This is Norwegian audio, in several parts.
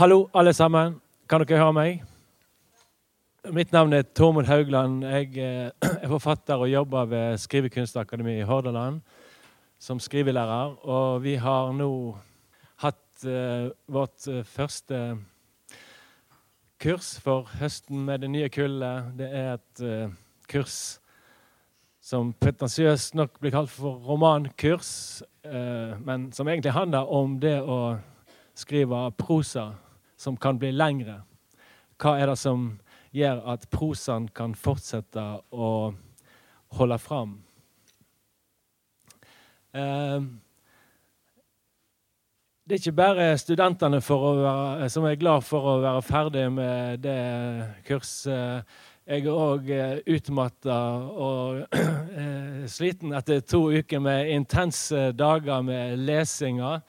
Hallo, alle sammen. Kan dere høre meg? Mitt navn er Tormod Haugland. Jeg eh, er forfatter og jobber ved Skrivekunstakademiet i Hordaland som skrivelærer. Og vi har nå hatt uh, vårt uh, første kurs for høsten med det nye kullet. Det er et uh, kurs som pretensiøst nok blir kalt for romankurs, men som egentlig handler om det å skrive prosa som kan bli lengre. Hva er det som gjør at prosaen kan fortsette å holde fram. Eh, det er ikke bare studentene være, som er glad for å være ferdig med det kurset. Jeg er òg eh, utmatta og eh, sliten etter to uker med intense dager med lesinger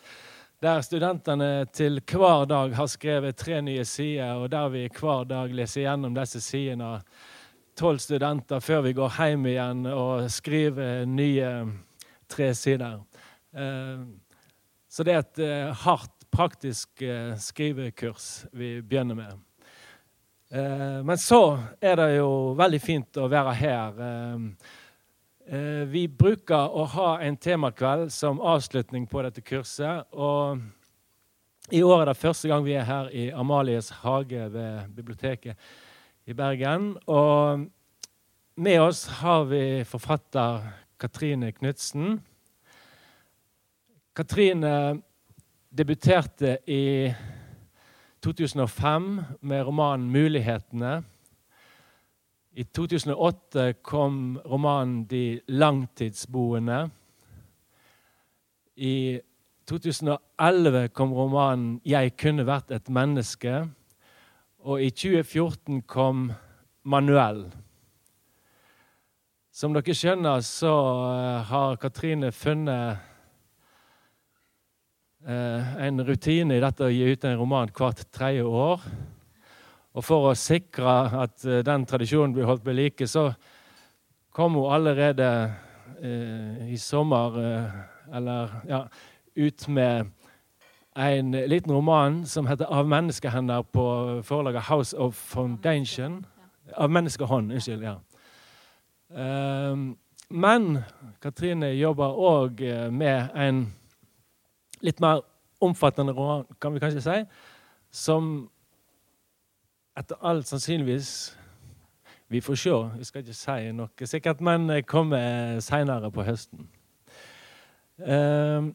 der studentene til hver dag har skrevet tre nye sider, og der vi hver dag leser gjennom disse sidene. Tolv studenter før vi går hjem igjen og skriver nye tre sider. Eh, så det er et eh, hardt, praktisk eh, skrivekurs vi begynner med. Men så er det jo veldig fint å være her vi bruker å ha en temakveld som avslutning på dette kurset. og I år er det første gang vi er her i Amalies hage ved biblioteket i Bergen. Og med oss har vi forfatter Katrine Knutsen. Katrine debuterte i 2005 med romanen 'Mulighetene'. I 2008 kom romanen 'De langtidsboende'. I 2011 kom romanen 'Jeg kunne vært et menneske'. Og i 2014 kom 'Manuell'. Som dere skjønner, så eh, har Katrine funnet eh, en rutine i dette å gi ut en roman hvert tredje år. Og for å sikre at uh, den tradisjonen blir holdt ved like, så kom hun allerede uh, i sommer uh, eller ja, ut med en liten roman som heter 'Av menneskehender' på forlaget House of Foundation. Av menneskehånd, unnskyld. ja. Ehm, men Katrine jobber òg med en litt mer omfattende roman, kan vi kanskje si, som etter alt sannsynligvis Vi får se. Vi skal ikke si noe sikkert, men kommer seinere på høsten. Uh,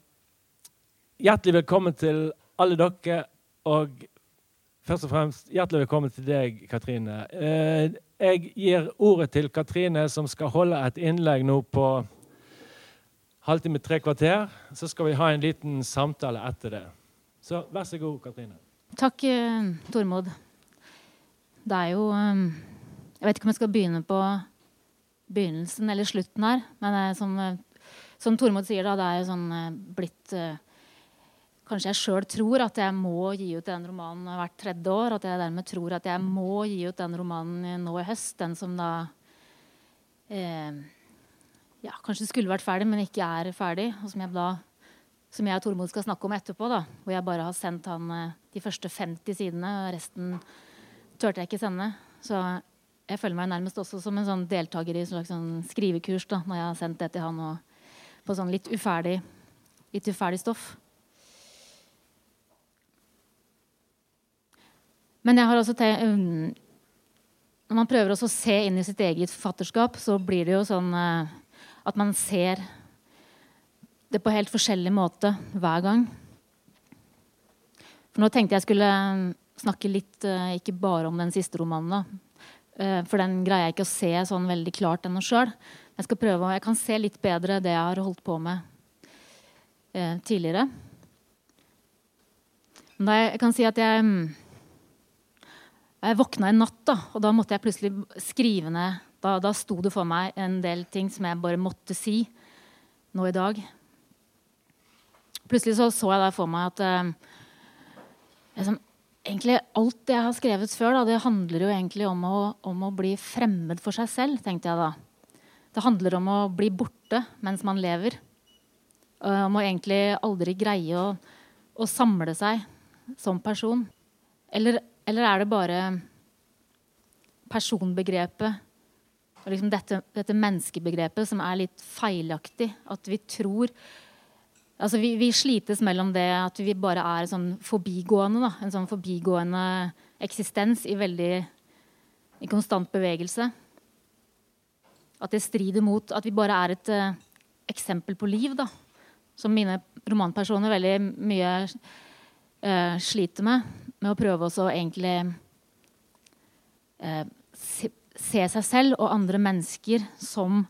hjertelig velkommen til alle dere, og først og fremst hjertelig velkommen til deg, Katrine. Uh, jeg gir ordet til Katrine, som skal holde et innlegg nå på halvtime, tre kvarter. Så skal vi ha en liten samtale etter det. Så vær så god, Katrine. Takk, Tormod. Tormod det er jo um, Jeg vet ikke om jeg skal begynne på begynnelsen eller slutten her. Men er som, uh, som Tormod sier, da, det er jo sånn uh, blitt Kanskje jeg sjøl tror at jeg må gi ut den romanen hvert tredje år. At jeg dermed tror at jeg må gi ut den romanen nå i høst. Den som da eh, ja, kanskje skulle vært ferdig, men ikke er ferdig. Og som jeg, da, som jeg og Tormod skal snakke om etterpå. Da, hvor jeg bare har sendt han de første 50 sidene. og resten turte jeg ikke sende. Så jeg føler meg nærmest også som en sånn deltaker i en slags sånn skrivekurs da, når jeg har sendt det til han og på sånn litt uferdig, litt uferdig stoff. Men jeg har også til, um, når man prøver å se inn i sitt eget forfatterskap, så blir det jo sånn uh, at man ser det på helt forskjellig måte hver gang. For nå tenkte jeg skulle snakke litt uh, ikke bare om den siste romanen. da. Uh, for den greier jeg ikke å se sånn veldig klart ennå sjøl. Jeg skal prøve, jeg kan se litt bedre det jeg har holdt på med uh, tidligere. Men jeg, kan si at jeg, mm, jeg våkna en natt, da, og da måtte jeg plutselig skrive ned Da, da sto det for meg en del ting som jeg bare måtte si nå i dag. Plutselig så, så jeg der for meg at liksom, egentlig alt jeg har skrevet før, da, det handler jo egentlig om å, om å, bli fremmed for seg selv, tenkte jeg da. Det handler om å bli borte mens man lever. Om å egentlig aldri greie å, å samle seg som person. Eller, eller er det bare personbegrepet og liksom dette, dette, menneskebegrepet som er litt feilaktig? At vi tror altså vi, vi, slites mellom det at vi bare er sånn forbigående. Da. En sånn forbigående eksistens i veldig i konstant bevegelse. At det strider mot at vi bare er et uh, eksempel på liv. Da. Som mine romanpersoner veldig mye uh, sliter med. Med å prøve å egentlig uh, se, se, seg selv og andre mennesker som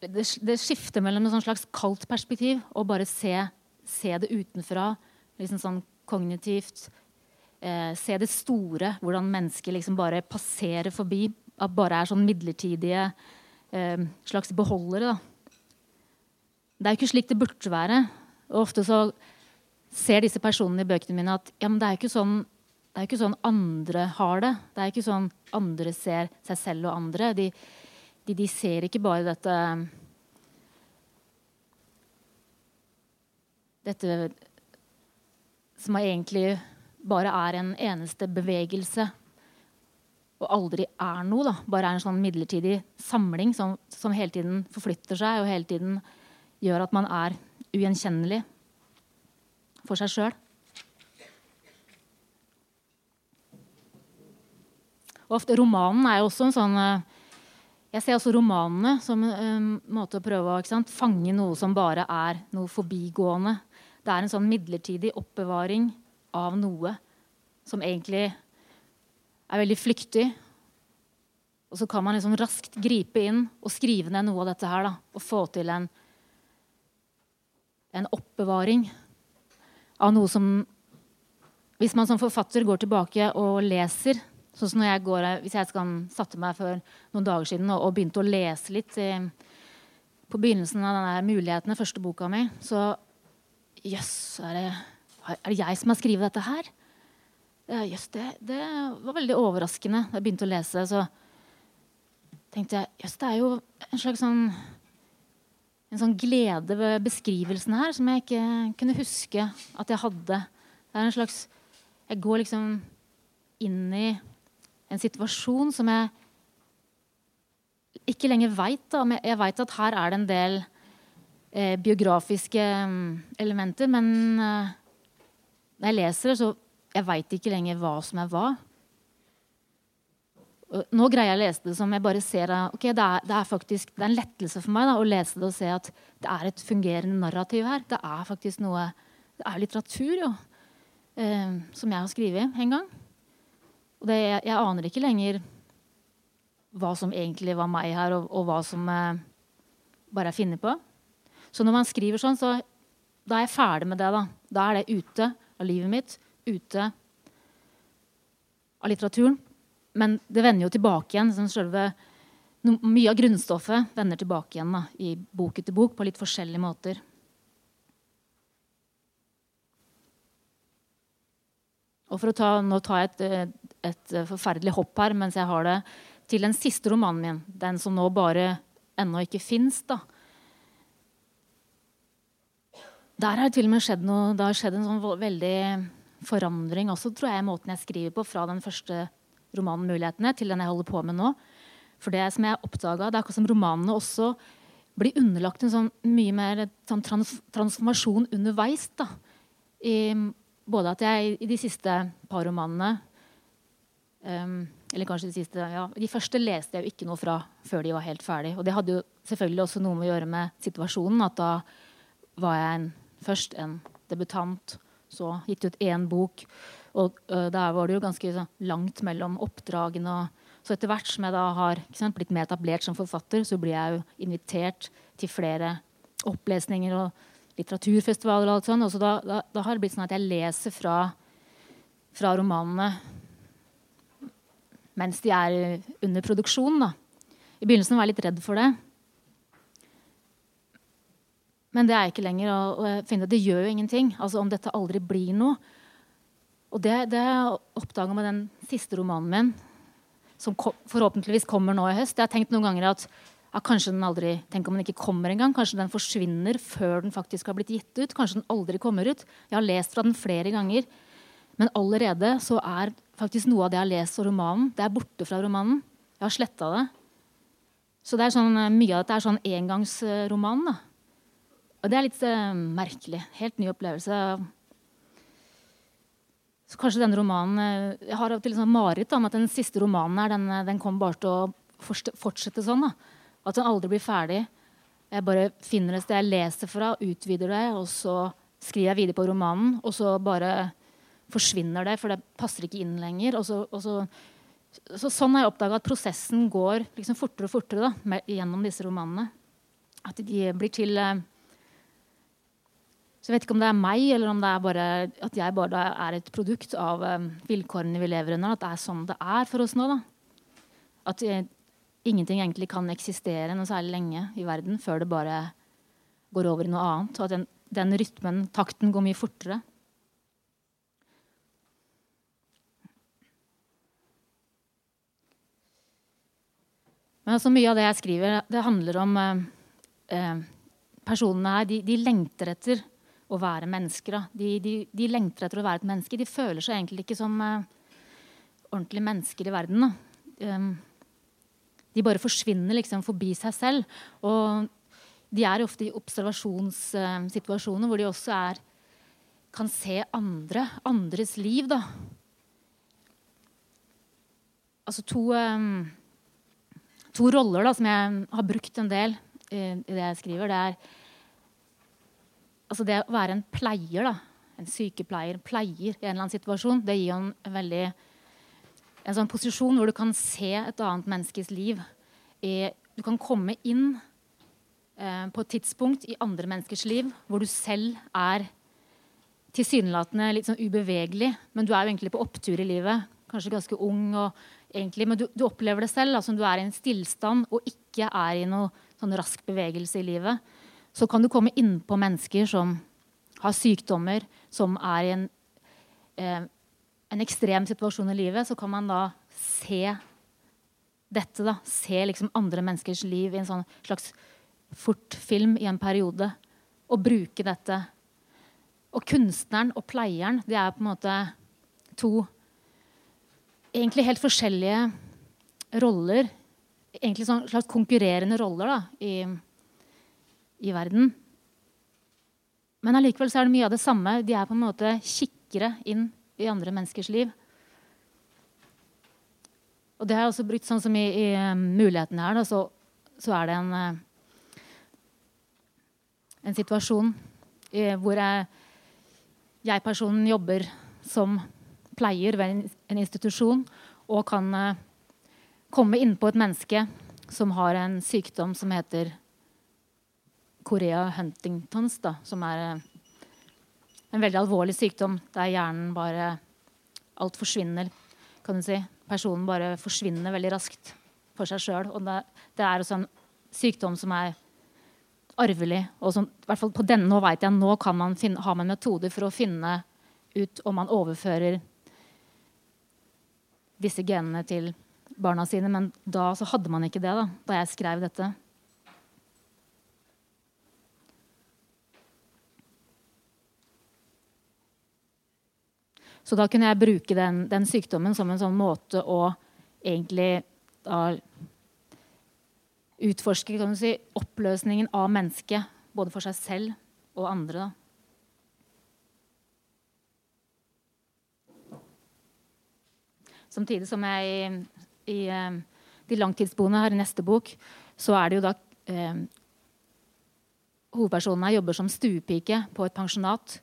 det, det, skifter mellom et slags kaldt perspektiv og bare se, se det utenfra. Liksom sånn kognitivt. Eh, se det store, hvordan mennesker liksom bare passerer forbi. At bare er sånn midlertidige eh, slags beholdere. Da. Det er jo ikke slik det burde være. Og ofte så ser disse personene i bøkene mine at ja, det er jo ikke sånn det er ikke sånn andre har det. Det er ikke sånn andre ser seg selv og andre. De, de, de ser ikke bare dette Dette som egentlig bare er en eneste bevegelse og aldri er noe. Da. Bare er en sånn midlertidig samling som, som, hele tiden forflytter seg og hele tiden gjør at man er ugjenkjennelig for seg sjøl. Romanen er jo også en sånn eh, Jeg ser også romanene som en måte å prøve å sant, fange noe som bare er noe forbigående. Det er en sånn midlertidig oppbevaring av noe som egentlig er veldig flyktig. Og så kan man liksom raskt gripe inn og skrive ned noe av dette her. Da, og få til en, en oppbevaring av noe som Hvis man som forfatter går tilbake og leser Sånn som når jeg går, Hvis jeg skal satte meg for noen dager siden og, og begynte å lese litt i, på begynnelsen av denne mulighetene, første boka mi, så Jøss, yes, er, er, det jeg som har skrevet dette her? Jøss, yes, det, det, var veldig overraskende da jeg begynte å lese. Så tenkte jeg jøss, yes, det er jo en slags sånn en sånn glede ved beskrivelsen her som jeg ikke kunne huske at jeg hadde. Det er en slags Jeg går liksom inn i en situasjon som jeg ikke lenger veit. Jeg veit at her er det en del eh, biografiske um, elementer, men eh, når jeg leser det, så jeg veit ikke lenger hva som er hva. Nå greier jeg å lese det som jeg bare ser ok, det er, det er faktisk, det er en lettelse for meg da, å lese det og se at det er et fungerende narrativ her. Det er faktisk noe Det er litteratur jo, eh, som jeg har skrevet en gang. Og det, jeg, jeg, aner ikke lenger hva som egentlig var meg her, og, og hva som eh, bare er funnet på. Så når man skriver sånn, så da er jeg ferdig med det. Da Da er det ute av livet mitt, ute av litteraturen. Men det vender jo tilbake igjen. Sånn selve, mye av grunnstoffet vender tilbake igjen da, i bok etter bok på litt forskjellige måter. Og for å ta, Nå tar jeg et, et, forferdelig hopp her mens jeg har det til den siste romanen min. Den som nå bare ennå ikke fins. Der har det til og med skjedd noe, det har skjedd en sånn veldig forandring også, tror jeg, i måten jeg skriver på, fra den første romanen 'Mulighetene' til den jeg holder på med nå. For det som jeg oppdaga, det er akkurat som romanene også blir underlagt en sånn mye mer sånn trans transformasjon underveis. da. I, både at jeg i de siste par romanene um, Eller kanskje de siste ja, De første leste jeg jo ikke noe fra før de var helt ferdig. Og det hadde jo selvfølgelig også noe med å gjøre med situasjonen. At da var jeg en Først en debutant, så gitt ut én bok. Og uh, der var det jo ganske så, langt mellom oppdragene. så etter hvert som jeg da har sant, blitt mer etablert som forfatter, så blir jeg jo invitert til flere opplesninger og litteraturfestivaler. Og alt sånt. Og så da, da, da, har det blitt sånn at jeg leser fra, fra romanene mens de er under produksjon. Da. I begynnelsen var jeg litt redd for det. Men det er ikke lenger. Og, jeg finner det gjør jo ingenting. Altså Om dette aldri blir noe. Og det, det oppdaga med den siste romanen min, som kom, forhåpentligvis kommer nå i høst. Jeg har tenkt noen ganger at ja, kanskje den aldri Tenk om den ikke kommer engang. Kanskje den forsvinner før den faktisk har blitt gitt ut. Kanskje den aldri kommer ut. Jeg har lest fra den flere ganger. Men allerede så er faktisk noe av det jeg har lest av romanen, det er borte fra romanen. Jeg har sletta det. Så det er sånn, eh, mye av dette er sånn engangsroman. Da. Og det er litt uh, merkelig. Helt ny opplevelse. Så kanskje denne romanen uh, Jeg har av og til sånn mareritt om at den siste romanen her, den, den kommer bare til å fortsette sånn. Da. At den aldri blir ferdig. Jeg bare finner et sted jeg leser fra, utvider det, og så skriver jeg videre på romanen. Og så bare forsvinner det, for det passer ikke inn lenger. Og så, og så, så sånn har jeg oppdaga at prosessen går liksom fortere og fortere da, med, gjennom disse romanene. At de blir til eh, Så jeg vet ikke om det er meg, eller om det er bare at jeg bare er et produkt av um, vilkårene vi lever under. At det er sånn det er for oss nå. da. At jeg, ingenting egentlig kan eksistere noe særlig lenge i verden før det bare går over i noe annet. Og at den, den rytmen, takten, går mye fortere. Men altså mye av det jeg skriver, det handler om eh, eh, Personene her de, de, lengter etter å være mennesker. De, de, de, lengter etter å være et menneske. De føler seg egentlig ikke som eh, ordentlige mennesker i verden. Um, de bare forsvinner liksom forbi seg selv. Og de er ofte i observasjonssituasjoner hvor de også er, kan se andre, andres liv. Da. Altså to um, to roller da, som jeg har brukt en del i det jeg skriver. Det er altså det å være en pleier, da, en sykepleier, pleier i en eller annen situasjon, det gir jo en veldig en sånn posisjon hvor du kan se et annet menneskes liv. Du kan komme inn eh, på et tidspunkt i andre menneskers liv hvor du selv er tilsynelatende litt sånn ubevegelig, men du er jo egentlig på opptur i livet. Kanskje ganske ung egentlig, men du, du, opplever det selv, altså du er i en stillstand og ikke er i noe sånn rask bevegelse i livet, så kan du komme innpå mennesker som har sykdommer, som er i en, eh, en ekstrem situasjon i livet. Så kan man da se dette. da, Se liksom andre menneskers liv i en sånn slags fortfilm i en periode. Og bruke dette. Og kunstneren og pleieren de er på en måte to egentlig helt forskjellige roller. Egentlig sånn slags konkurrerende roller da, i, i verden. Men allikevel er det mye av det samme. De er på en måte kikkere inn i andre menneskers liv. Og det har jeg også brukt sånn som i, i um, mulighetene her. Da, så, så, er det en, uh, en situasjon i, hvor jeg, jeg jobber som pleier ved en institusjon og kan eh, komme innpå et menneske som har en sykdom som heter Korea Huntingtons, da, som er eh, en veldig alvorlig sykdom der hjernen bare Alt forsvinner, kan du si. Personen bare forsvinner veldig raskt for seg sjøl. Og det, det, er også en sykdom som er arvelig. og som, i hvert fall på denne, Nå vet jeg, nå kan man finne, har man metoder for å finne ut om man overfører disse genene til barna sine. Men da så hadde man ikke det da, da jeg skrev dette. Så da kunne jeg bruke den, den sykdommen som en sånn måte å egentlig da, utforske si, oppløsningen av mennesket, både for seg selv og andre. Da. Samtidig som jeg i, i eh, De langtidsboende her i neste bok, så er det jo da eh, Hovedpersonen her jobber som stuepike på et pensjonat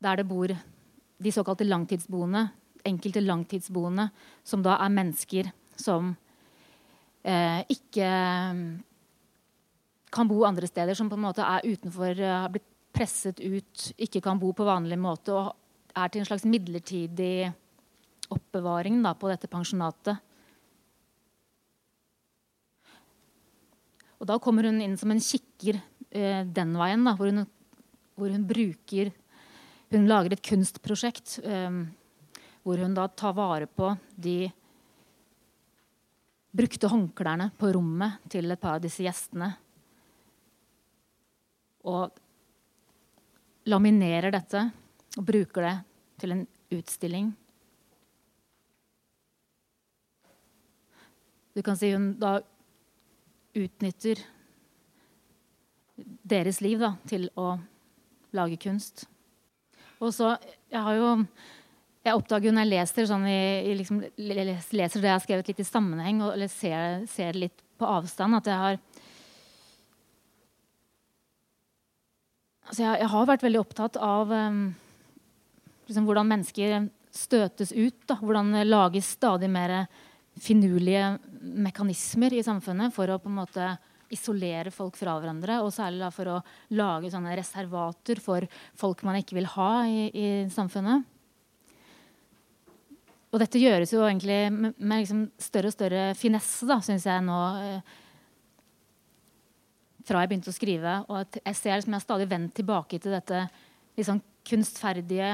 der det bor de såkalte langtidsboende, enkelte langtidsboende, som da er mennesker som eh, ikke kan bo andre steder, som på en måte er utenfor, eh, har blitt presset ut, ikke kan bo på vanlig måte og er til en slags midlertidig oppbevaring da, på dette pensjonatet. Og da kommer hun inn som en kikker eh, den veien, da, hvor, hun, hvor, hun, bruker Hun lager et kunstprosjekt um, hvor hun da tar vare på de brukte håndklærne på rommet til et par av disse gjestene. Og laminerer dette og bruker det til en utstilling. Du kan si hun da utnytter deres liv da, til å lage kunst. Og så Jeg har jo jeg oppdager når jeg leser, sånn i liksom, leser det jeg har skrevet litt i sammenheng, og, eller ser, ser litt på avstand, at jeg har altså jeg, jeg, har vært veldig opptatt av um, liksom, hvordan mennesker støtes ut. Da, hvordan det lages stadig mer finurlige mekanismer i samfunnet for å på en måte isolere folk fra hverandre. Og særlig da, for å lage sånne reservater for folk man ikke vil ha i, i samfunnet. Og dette gjøres jo egentlig med, med liksom større og større finesse, da, syns jeg nå. Eh, fra jeg begynte å skrive. Og jeg ser liksom jeg har stadig vendt tilbake til dette liksom kunstferdige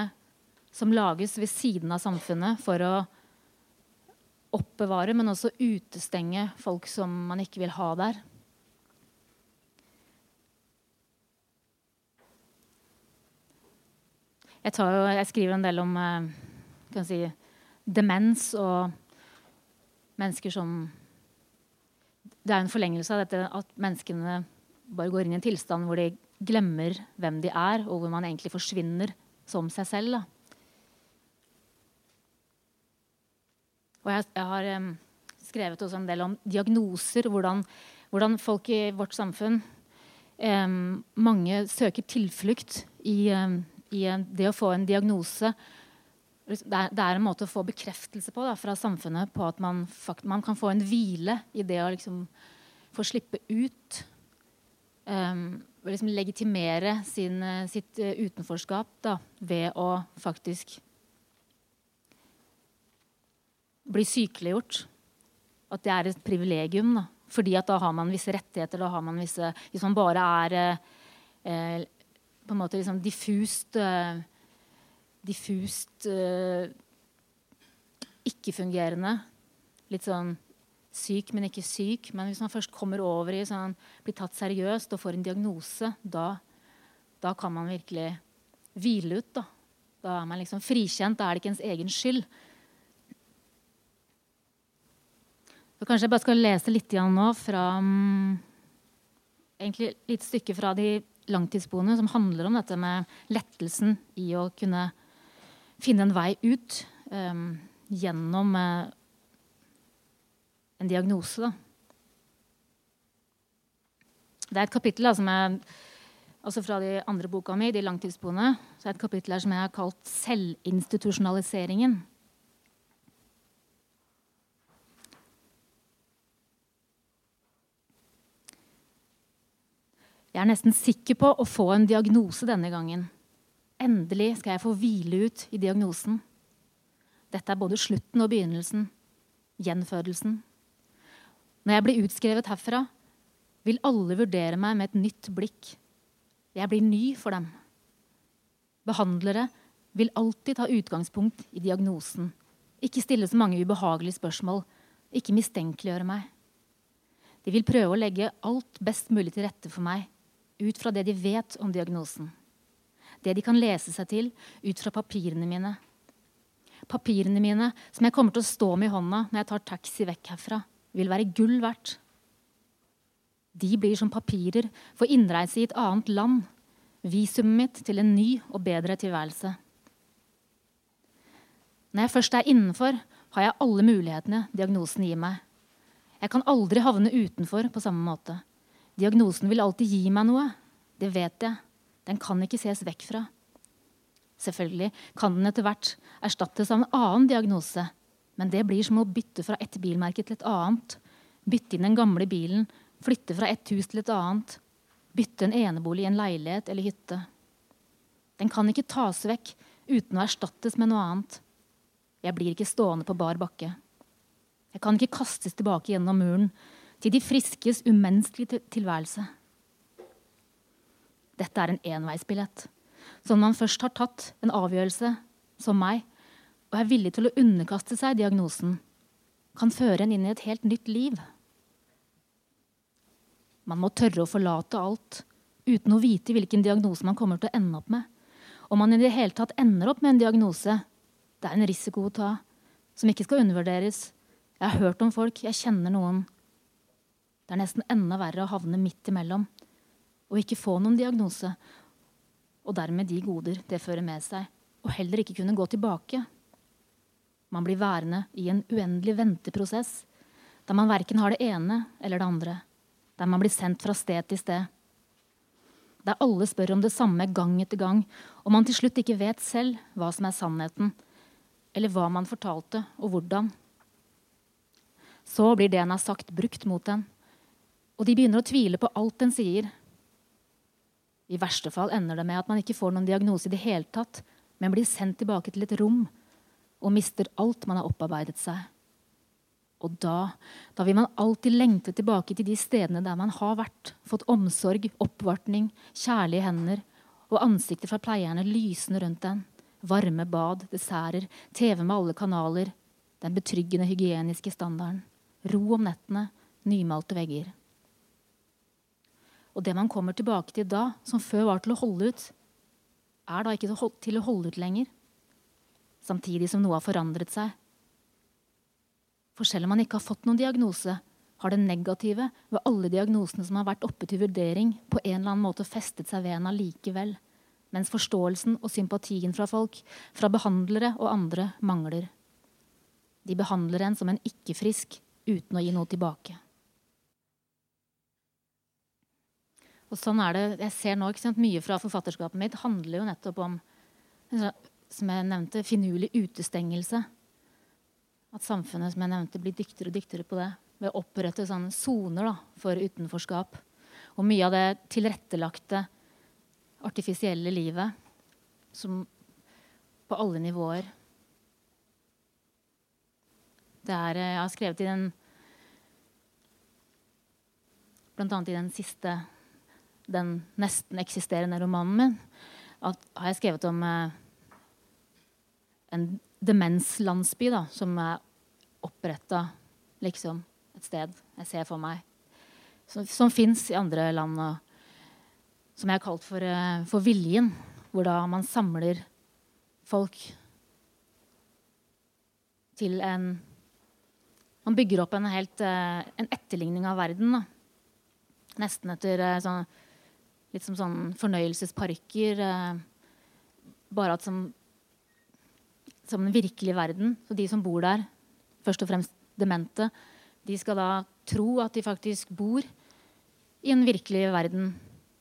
som lages ved siden av samfunnet for å oppbevare, men også utestenge folk som man ikke vil ha der. Jeg, jo, jeg skriver en del om eh, si, demens og mennesker som Det er en forlengelse av dette at menneskene bare går inn i en tilstand hvor de glemmer hvem de er, og hvor man egentlig forsvinner som seg selv. Da. Og jeg, jeg har um, skrevet også en del om diagnoser. Hvordan, hvordan folk i vårt samfunn um, Mange søker tilflukt i, um, i det å få en diagnose. Det er, det er, en måte å få bekreftelse på da, fra samfunnet på at man, man, kan få en hvile i det å liksom, få slippe ut. Um, liksom legitimere sin, sitt uh, utenforskap da, ved å faktisk bli sykeliggjort. At det er et privilegium. Da. Fordi at da har man visse rettigheter. da har man visse, Hvis man bare er eh, på en måte liksom diffust uh, Diffust uh, ikke-fungerende. Litt sånn syk, men ikke syk. Men hvis man først kommer over i sånn, blir tatt seriøst og får en diagnose, da, da kan man virkelig hvile ut. Da. da er man liksom frikjent. Da er det ikke ens egen skyld. Så kanskje jeg bare skal lese litt igjen nå fra um, egentlig litt stykke fra de langtidsboende som handler om dette med lettelsen i å kunne finne en vei ut um, gjennom uh, en diagnose. Da. Det er et kapittel da, som er altså fra de andre boka mi, De langtidsboende, så er et kapittel her som jeg har kalt 'Selvinstitusjonaliseringen'. Jeg er nesten sikker på å få en diagnose denne gangen. Endelig skal jeg få hvile ut i diagnosen. Dette er både slutten og begynnelsen. Gjenfødelsen. Når jeg blir utskrevet herfra, vil alle vurdere meg med et nytt blikk. Jeg blir ny for dem. Behandlere vil alltid ta utgangspunkt i diagnosen. Ikke stille så mange ubehagelige spørsmål. Ikke mistenkeliggjøre meg. De vil prøve å legge alt best mulig til rette for meg ut fra det de vet om diagnosen. Det de kan lese seg til ut fra papirene mine. Papirene mine som jeg kommer til å stå med i hånda når jeg tar taxi vekk herfra, vil være gull verdt. De blir som papirer for innreise i et annet land. Visumet mitt til en ny og bedre tilværelse. Når jeg først er innenfor, har jeg alle mulighetene diagnosen gir meg. Jeg kan aldri havne utenfor på samme måte. Diagnosen vil alltid gi meg noe. Det vet jeg. Den kan ikke ses vekk fra. Selvfølgelig kan den etter hvert erstattes av en annen diagnose. Men det blir som å bytte fra ett bilmerke til et annet. Bytte inn den gamle bilen, flytte fra ett hus til et annet. Bytte en enebolig i en leilighet eller hytte. Den kan ikke tas vekk uten å erstattes med noe annet. Jeg blir ikke stående på bar bakke. Jeg kan ikke kastes tilbake gjennom muren til de friskes umenneskelige tilværelse. Dette er en enveisbillett. Sånn man først har tatt en avgjørelse, som meg, og er villig til å underkaste seg diagnosen, kan føre en inn i et helt nytt liv. Man må tørre å forlate alt uten å vite hvilken diagnose man kommer til å ende opp med. Om man i det hele tatt ender opp med en diagnose, det er en risiko å ta som ikke skal undervurderes. Jeg har hørt om folk, jeg kjenner noen. Det er nesten enda verre å havne midt imellom og ikke få noen diagnose, og dermed de goder det fører med seg, og heller ikke kunne gå tilbake. Man blir værende i en uendelig venteprosess, der man verken har det ene eller det andre, der man blir sendt fra sted til sted. Der alle spør om det samme gang etter gang, og man til slutt ikke vet selv hva som er sannheten, eller hva man fortalte, og hvordan. Så blir det en har sagt, brukt mot en, og de begynner å tvile på alt den sier. I verste fall ender det med at man ikke får noen diagnose i det hele tatt, men blir sendt tilbake til et rom og mister alt man har opparbeidet seg. Og da, da vil man alltid lengte tilbake til de stedene der man har vært, fått omsorg, oppvartning, kjærlige hender og ansikter fra pleierne lysende rundt en. Varme bad, desserter, TV med alle kanaler, den betryggende hygieniske standarden. Ro om nettene, nymalte vegger. Og det man kommer tilbake til da, som før var til å holde ut, er da ikke til å holde ut lenger. Samtidig som noe har forandret seg. For selv om man ikke har fått noen diagnose, har det negative ved alle diagnosene som har vært oppe til vurdering, på en eller annen måte festet seg ved en allikevel. Mens forståelsen og sympatien fra folk, fra behandlere og andre, mangler. De behandler en som en ikke-frisk uten å gi noe tilbake. Og sånn er det, Jeg ser nå ikke sant, Mye fra forfatterskapet mitt handler jo nettopp om som jeg nevnte, finurlig utestengelse. At samfunnet som jeg nevnte, blir dyktigere og dyktigere på det. Ved å opprette sånne soner for utenforskap. Og mye av det tilrettelagte, artifisielle livet som på alle nivåer. Det er, jeg har skrevet i den Blant annet i den siste den nesten eksisterende romanen min, at, har jeg skrevet om eh, en demenslandsby da, som er oppretta liksom, et sted jeg ser for meg. Som, som fins i andre land. Og, som jeg har kalt for, eh, for Viljen. Hvor da man samler folk til en Man bygger opp en, helt, eh, en etterligning av verden. Da. Nesten etter eh, sånn litt som sånn fornøyelsesparker. Eh, bare at som, som den virkelige verden. Så de som bor der, først og fremst demente, de skal da tro at de faktisk bor i en virkelig verden.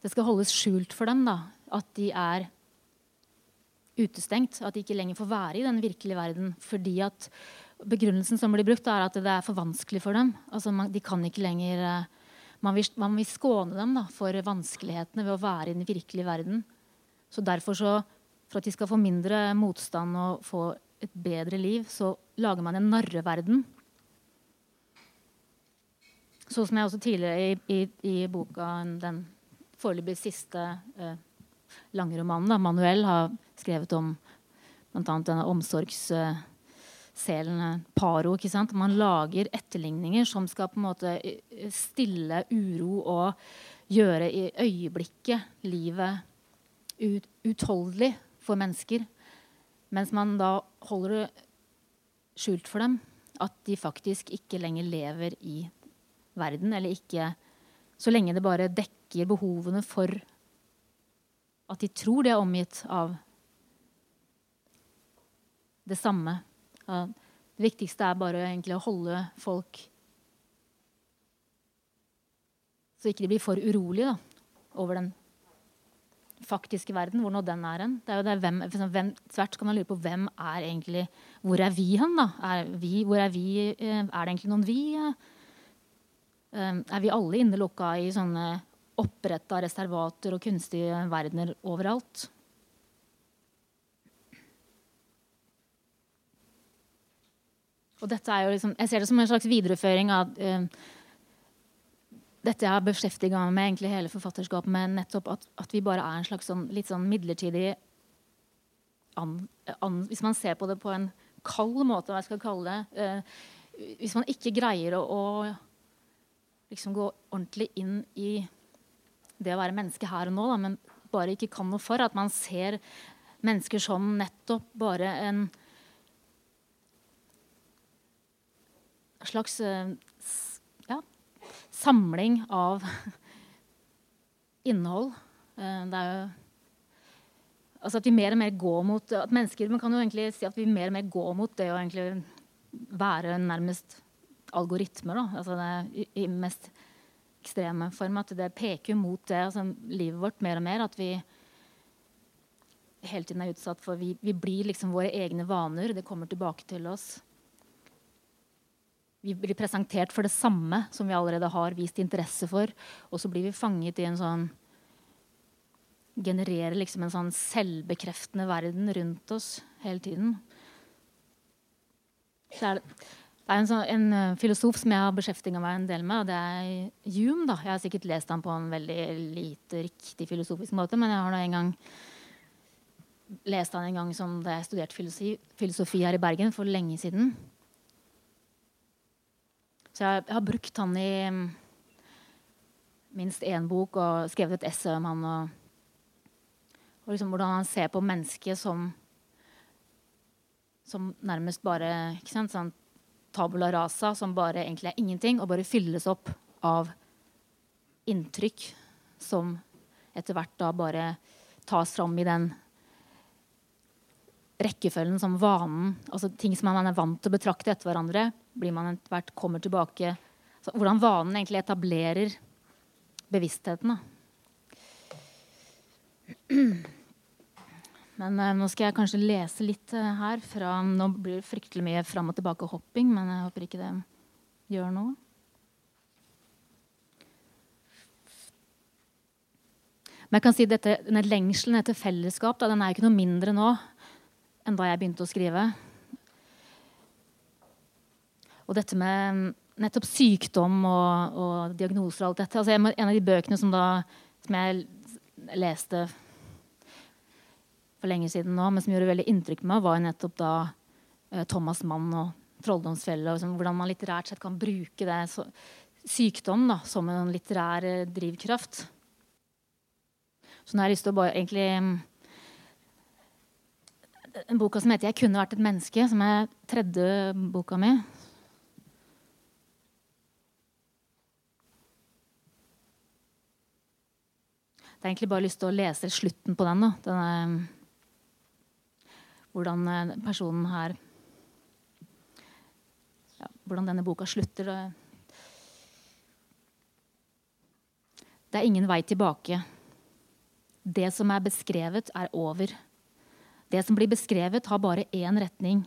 Det skal holdes skjult for dem da, at de er utestengt. At de ikke lenger får være i den virkelige verden. Fordi at begrunnelsen som blir brukt, er at det er for vanskelig for dem. Altså, man, de kan ikke lenger uh, man vil, man vil skåne dem da, for vanskelighetene ved å være i den virkelige verden. Så derfor, så, for at de skal få mindre motstand og få et bedre liv, så lager man en narreverden. Så som jeg også tidligere i, i, i boka, den foreløpig siste eh, lange romanen, da, 'Manuel', har skrevet om bl.a. denne omsorgs... Eh, selen paro. ikke sant? Man lager etterligninger som skal på en måte eh, stille uro og gjøre i øyeblikket livet ut, utholdelig for mennesker. Mens man da holder det skjult for dem at de faktisk ikke lenger lever i verden. Eller ikke Så lenge det bare dekker behovene for at de tror de er omgitt av det samme det viktigste er bare egentlig å holde folk Så ikke de blir for urolige da, over den faktiske verden, hvor nå den er hen. Er tvert kan man lure på hvem er egentlig Hvor er vi hen, da? Er, vi, hvor er, vi, eh, er det egentlig noen vi? Eh, er vi alle innelukka i sånne oppretta reservater og kunstige verdener overalt? Og dette er jo liksom, jeg ser det som en slags videreføring av uh, dette jeg har beskjeftiga meg med egentlig hele forfatterskapet med, nettopp at, at, vi bare er en slags sånn, litt sånn midlertidig an, an, Hvis man ser på det på en kald måte, hva jeg skal kalle det uh, Hvis man ikke greier å, å liksom gå ordentlig inn i det å være menneske her og nå, da, men bare ikke kan noe for at man ser mennesker som nettopp bare en slags eh, ja, samling av innhold. Eh, det er jo altså at vi mer og mer går mot at mennesker, Man kan jo egentlig si at vi mer og mer går mot det å egentlig være nærmest algoritmer. Da. Altså det i, mest ekstreme form. At det peker mot det, altså livet vårt mer og mer. At vi hele tiden er utsatt for Vi, vi blir liksom våre egne vaner. Det kommer tilbake til oss. Vi blir presentert for det samme som vi allerede har vist interesse for. Og så blir vi fanget i en sånn genererer liksom en sånn selvbekreftende verden rundt oss hele tiden. Så er det, det er en, sånn, en, eh, filosof som jeg har beskjeftiga meg en del med, og det er Hume. da. Jeg har sikkert lest ham på en veldig lite riktig filosofisk måte, men jeg har da en gang lest han en gang som da jeg studerte filosofi, filosofi her i Bergen for lenge siden. Så jeg, jeg har brukt han i mm, minst én bok og skrevet et essay om han. og og liksom hvordan han ser på mennesket som, som nærmest bare ikke sant, sånn tabula rasa, som bare egentlig er ingenting, og bare fylles opp av inntrykk som etter hvert da bare tas fram i den rekkefølgen som vanen altså Ting som man er vant til å betrakte etter hverandre, blir man etter hvert kommer tilbake så Hvordan vanen egentlig etablerer bevisstheten. da. Men eh, nå skal jeg kanskje lese litt eh, her. Fra, nå blir det fryktelig mye fram og tilbake-hopping, men jeg håper ikke det gjør noe. Men jeg kan si dette, denne lengselen etter fellesskap da, den er jo ikke noe mindre nå enn da jeg begynte å skrive. Og dette med nettopp sykdom og, og diagnoser og alt dette. Altså, en av de bøkene som, da, som jeg leste for lenge siden nå, men som gjorde veldig inntrykk på meg, var nettopp da eh, Thomas Mann og Trolldomsfjellet. Og liksom, hvordan man litterært sett kan bruke det så, sykdom da, som en litterær eh, drivkraft. Så nå har jeg lyst til å bare egentlig En boka som heter 'Jeg kunne vært et menneske', som er tredje boka mi. Har egentlig bare lyst til å lese slutten på den. da. Den er, hvordan eh, personen her ja, Hvordan denne boka slutter. Det er ingen vei tilbake. Det som er beskrevet, er over. Det som blir beskrevet, har bare én retning.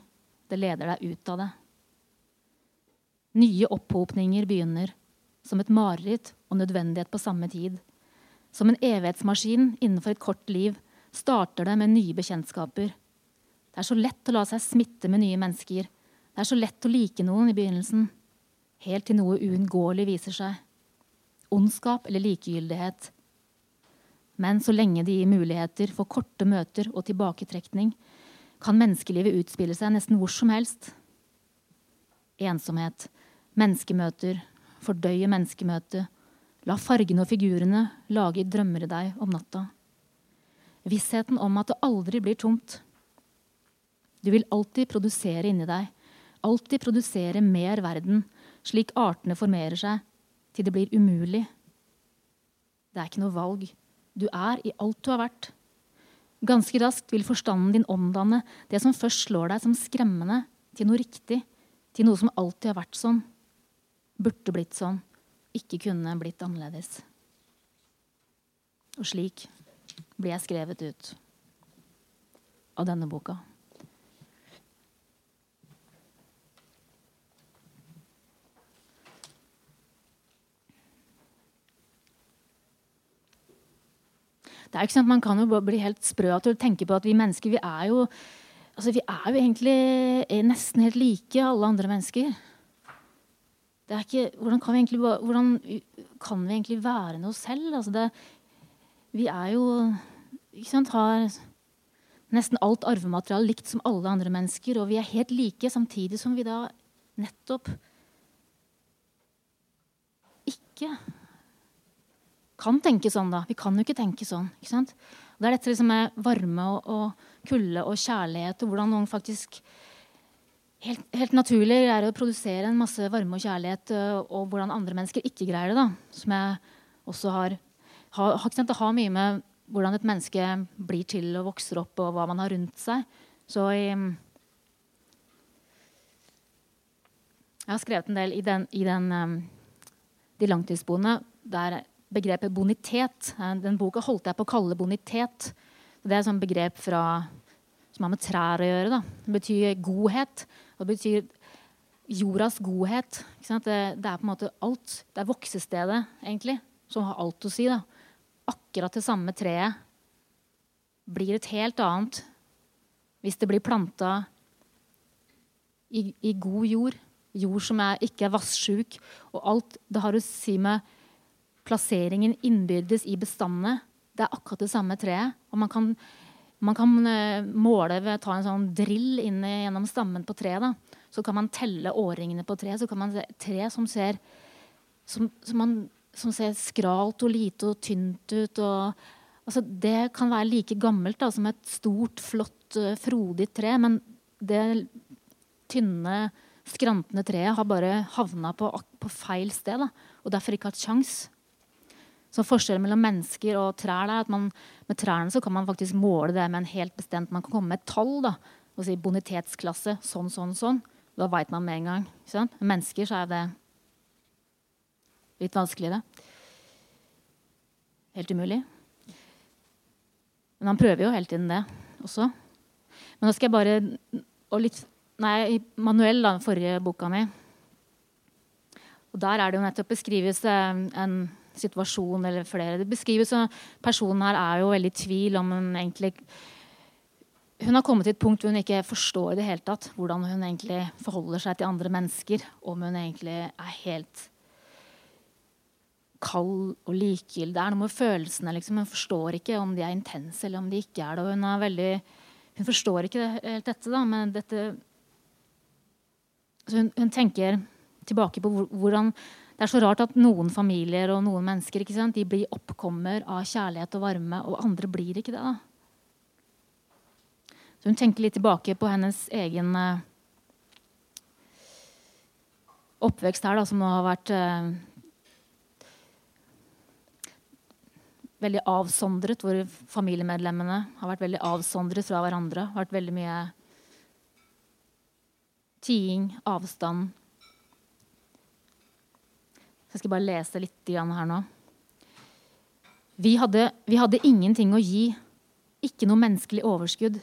Det leder deg ut av det. Nye opphopninger begynner, som et mareritt og nødvendighet på samme tid. Som en evighetsmaskin innenfor et kort liv starter det med nye bekjentskaper. Det er så lett å la seg smitte med nye mennesker. Det er så lett å like noen i begynnelsen, helt til noe uunngåelig viser seg. Ondskap eller likegyldighet. Men så lenge det gir muligheter for korte møter og tilbaketrekning, kan menneskelivet utspille seg nesten hvor som helst. Ensomhet, menneskemøter, fordøye menneskemøtet. La fargene og figurene lage drømmer i deg om natta. Vissheten om at det aldri blir tomt du vil alltid produsere inni deg, alltid produsere mer verden, slik artene formerer seg, til det blir umulig. Det er ikke noe valg. Du er i alt du har vært. Ganske raskt vil forstanden din omdanne det som først slår deg som skremmende, til noe riktig, til noe som alltid har vært sånn. Burde blitt sånn, ikke kunne blitt annerledes. Og slik blir jeg skrevet ut av denne boka. Det er ikke sånn at Man kan jo bli helt sprø til å tenke på at vi mennesker vi er jo altså vi er jo egentlig nesten helt like alle andre mennesker. Ikke, hvordan, kan egentlig, hvordan kan vi egentlig være noe selv? Altså det, vi er jo ikke sant, Har nesten alt arvemateriale likt som alle andre mennesker. Og vi er helt like, samtidig som vi da nettopp ikke kan tenke sånn, da. Vi kan jo ikke tenke sånn. ikke sant? Det er dette liksom med varme og, og kulde og kjærlighet, og hvordan noen faktisk helt, helt, naturlig er å produsere en masse varme og kjærlighet, og hvordan andre mennesker ikke greier det. da, Som jeg også har, har, Det har mye med hvordan et menneske blir til og vokser opp, og hva man har rundt seg. Så i, Jeg har skrevet en del i, den, i den, um, de langtidsboende der begrepet bonitet eh, Den boka holdt jeg på å kalle bonitet. Det er et sånt begrep fra, som har med trær å gjøre. Da. Det betyr godhet. Det betyr jordas godhet. Det, det, er på en måte alt. Det er voksestedet, egentlig, som har alt å si. Da. Akkurat det samme treet blir et helt annet hvis det blir planta i, i god jord jord som er, ikke er vassjuk. Og alt det har å si med plasseringen innbyrdes i bestandene. Det er akkurat det samme treet. Og man kan, man kan uh, måle ved å ta en sånn drill inn gjennom stammen på treet. Da. Så kan man telle årringene på treet. Så kan man se tre som ser, som, som, man, som ser skralt og lite og tynt ut. Og, altså, det kan være like gammelt da, som et stort, flott, uh, frodig tre. Men det tynne skrantende treet har bare havna på, på, feil sted da, og derfor ikke hatt sjans. Så Forskjellen mellom mennesker og trær er at man, med trærne så kan man faktisk måle det med en helt bestemt Man kan komme med et tall da, og si bonitetsklasse sånn, sånn, sånn. Da veit man med en gang. Med mennesker så er det litt vanskeligere. Helt umulig. Men han prøver jo hele tiden det også. Men nå skal jeg bare og litt Nei, Manuel, da, den forrige boka mi. Og Der er det jo nettopp beskrives en situasjon eller flere. Det beskrives at Personen her er jo veldig i tvil om hun egentlig Hun har kommet til et punkt hvor hun ikke forstår i det hele tatt hvordan hun egentlig forholder seg til andre mennesker. Om hun egentlig er helt kald og likegyldig. Det er noe med følelsene. Liksom. Hun forstår ikke om de er intense eller om de ikke er det. Og hun, er veldig, hun forstår ikke helt dette, da, men dette hun, hun, tenker tilbake på hvordan det er så rart at noen familier og noen mennesker de blir oppkommer av kjærlighet og varme, og andre blir ikke det. da. Så hun tenker litt tilbake på hennes egen uh, oppvekst her, da, som nå har vært eh, veldig avsondret, hvor familiemedlemmene har vært veldig avsondret fra hverandre. har vært veldig mye tiing, avstand. Så jeg skal bare lese litt her nå. Vi hadde, vi hadde ingenting å gi. Ikke noe menneskelig overskudd.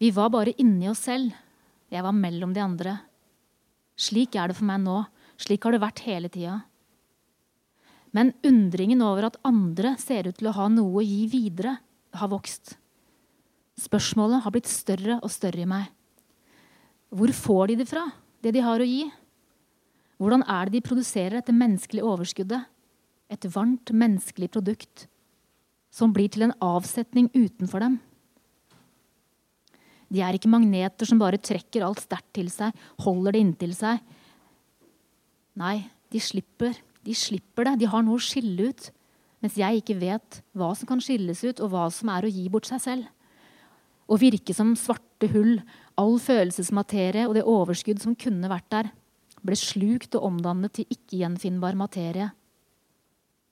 Vi var bare inni oss selv. Jeg var mellom de andre. Slik er det for meg nå. Slik har det vært hele tida. Men undringen over at andre ser ut til å ha noe å gi videre, har vokst. Spørsmålet har blitt større og større i meg. Hvor får de det fra, det de har å gi? Hvordan er det de produserer dette menneskelige overskuddet? Et varmt, menneskelig produkt som blir til en avsetning utenfor dem. De er ikke magneter som bare trekker alt sterkt til seg, holder det inntil seg. Nei, de slipper. De slipper det. De har noe å skille ut. Mens jeg ikke vet hva som kan skilles ut, og hva som er å gi bort seg selv. Å virke som svarte hull All følelsesmaterie og det overskudd som kunne vært der, ble slukt og omdannet til ikke-gjenfinnbar materie.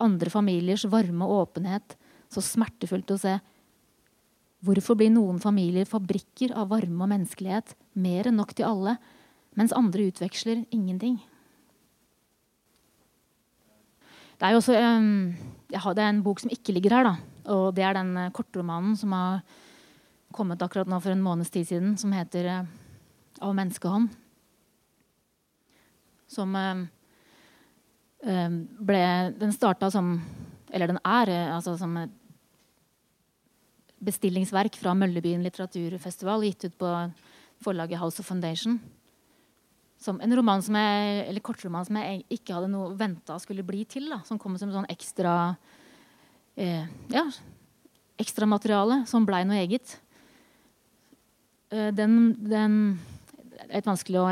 Andre familiers varme og åpenhet, så smertefullt å se. Hvorfor blir noen familier fabrikker av varme og menneskelighet, mer enn nok til alle, mens andre utveksler ingenting? Det er jo også jeg har, det er en bok som ikke ligger her, da. Og det er den uh, kortromanen som har kommet akkurat nå for en måneds tid siden, som heter uh, 'Av menneskehånd'. Som uh, ble Den starta som Eller den er altså som et bestillingsverk fra Møllebyen litteraturfestival, gitt ut på forlaget House of Foundation. Som en roman som jeg, eller kortroman som jeg ikke hadde noe venta skulle bli til. Da, som kom som sånn ekstra eh, ja, ekstramateriale som blei noe eget. Eh, den, den er litt vanskelig å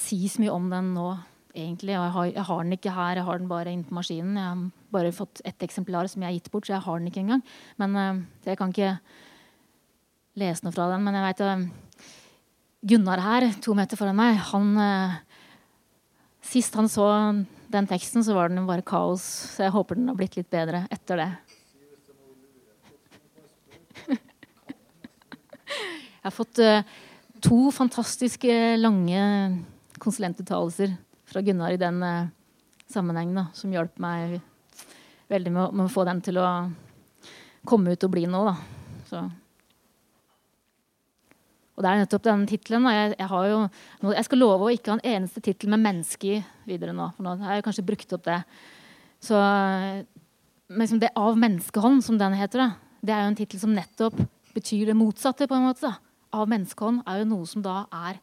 si så mye om den nå. egentlig. Jeg har, jeg har, den ikke her, jeg har den bare inne på maskinen. Jeg har bare fått ett eksemplar som jeg har gitt bort, så jeg har den ikke engang. Men uh, jeg kan ikke lese noe fra den. Men jeg vet uh, Gunnar her, to meter foran meg, han uh, Sist han så den teksten, så var den bare kaos. Så jeg håper den har blitt litt bedre etter det. jeg har fått to fantastiske lange konsulentuttalelser fra Gunnar i den uh, sammenhengen, da, som hjalp meg veldig med å, med å, få den til å komme ut og bli noe. Da. Så. Og det er nettopp den tittelen. Jeg, jeg, jeg, skal love å ikke ha en eneste tittel med 'menneske' videre nå. For nå har jeg kanskje brukt opp det. Så liksom det 'Av menneskehånd', som den heter, da, det er jo en tittel som nettopp betyr det motsatte. på en måte. Da. Av menneskehånd er jo noe som da er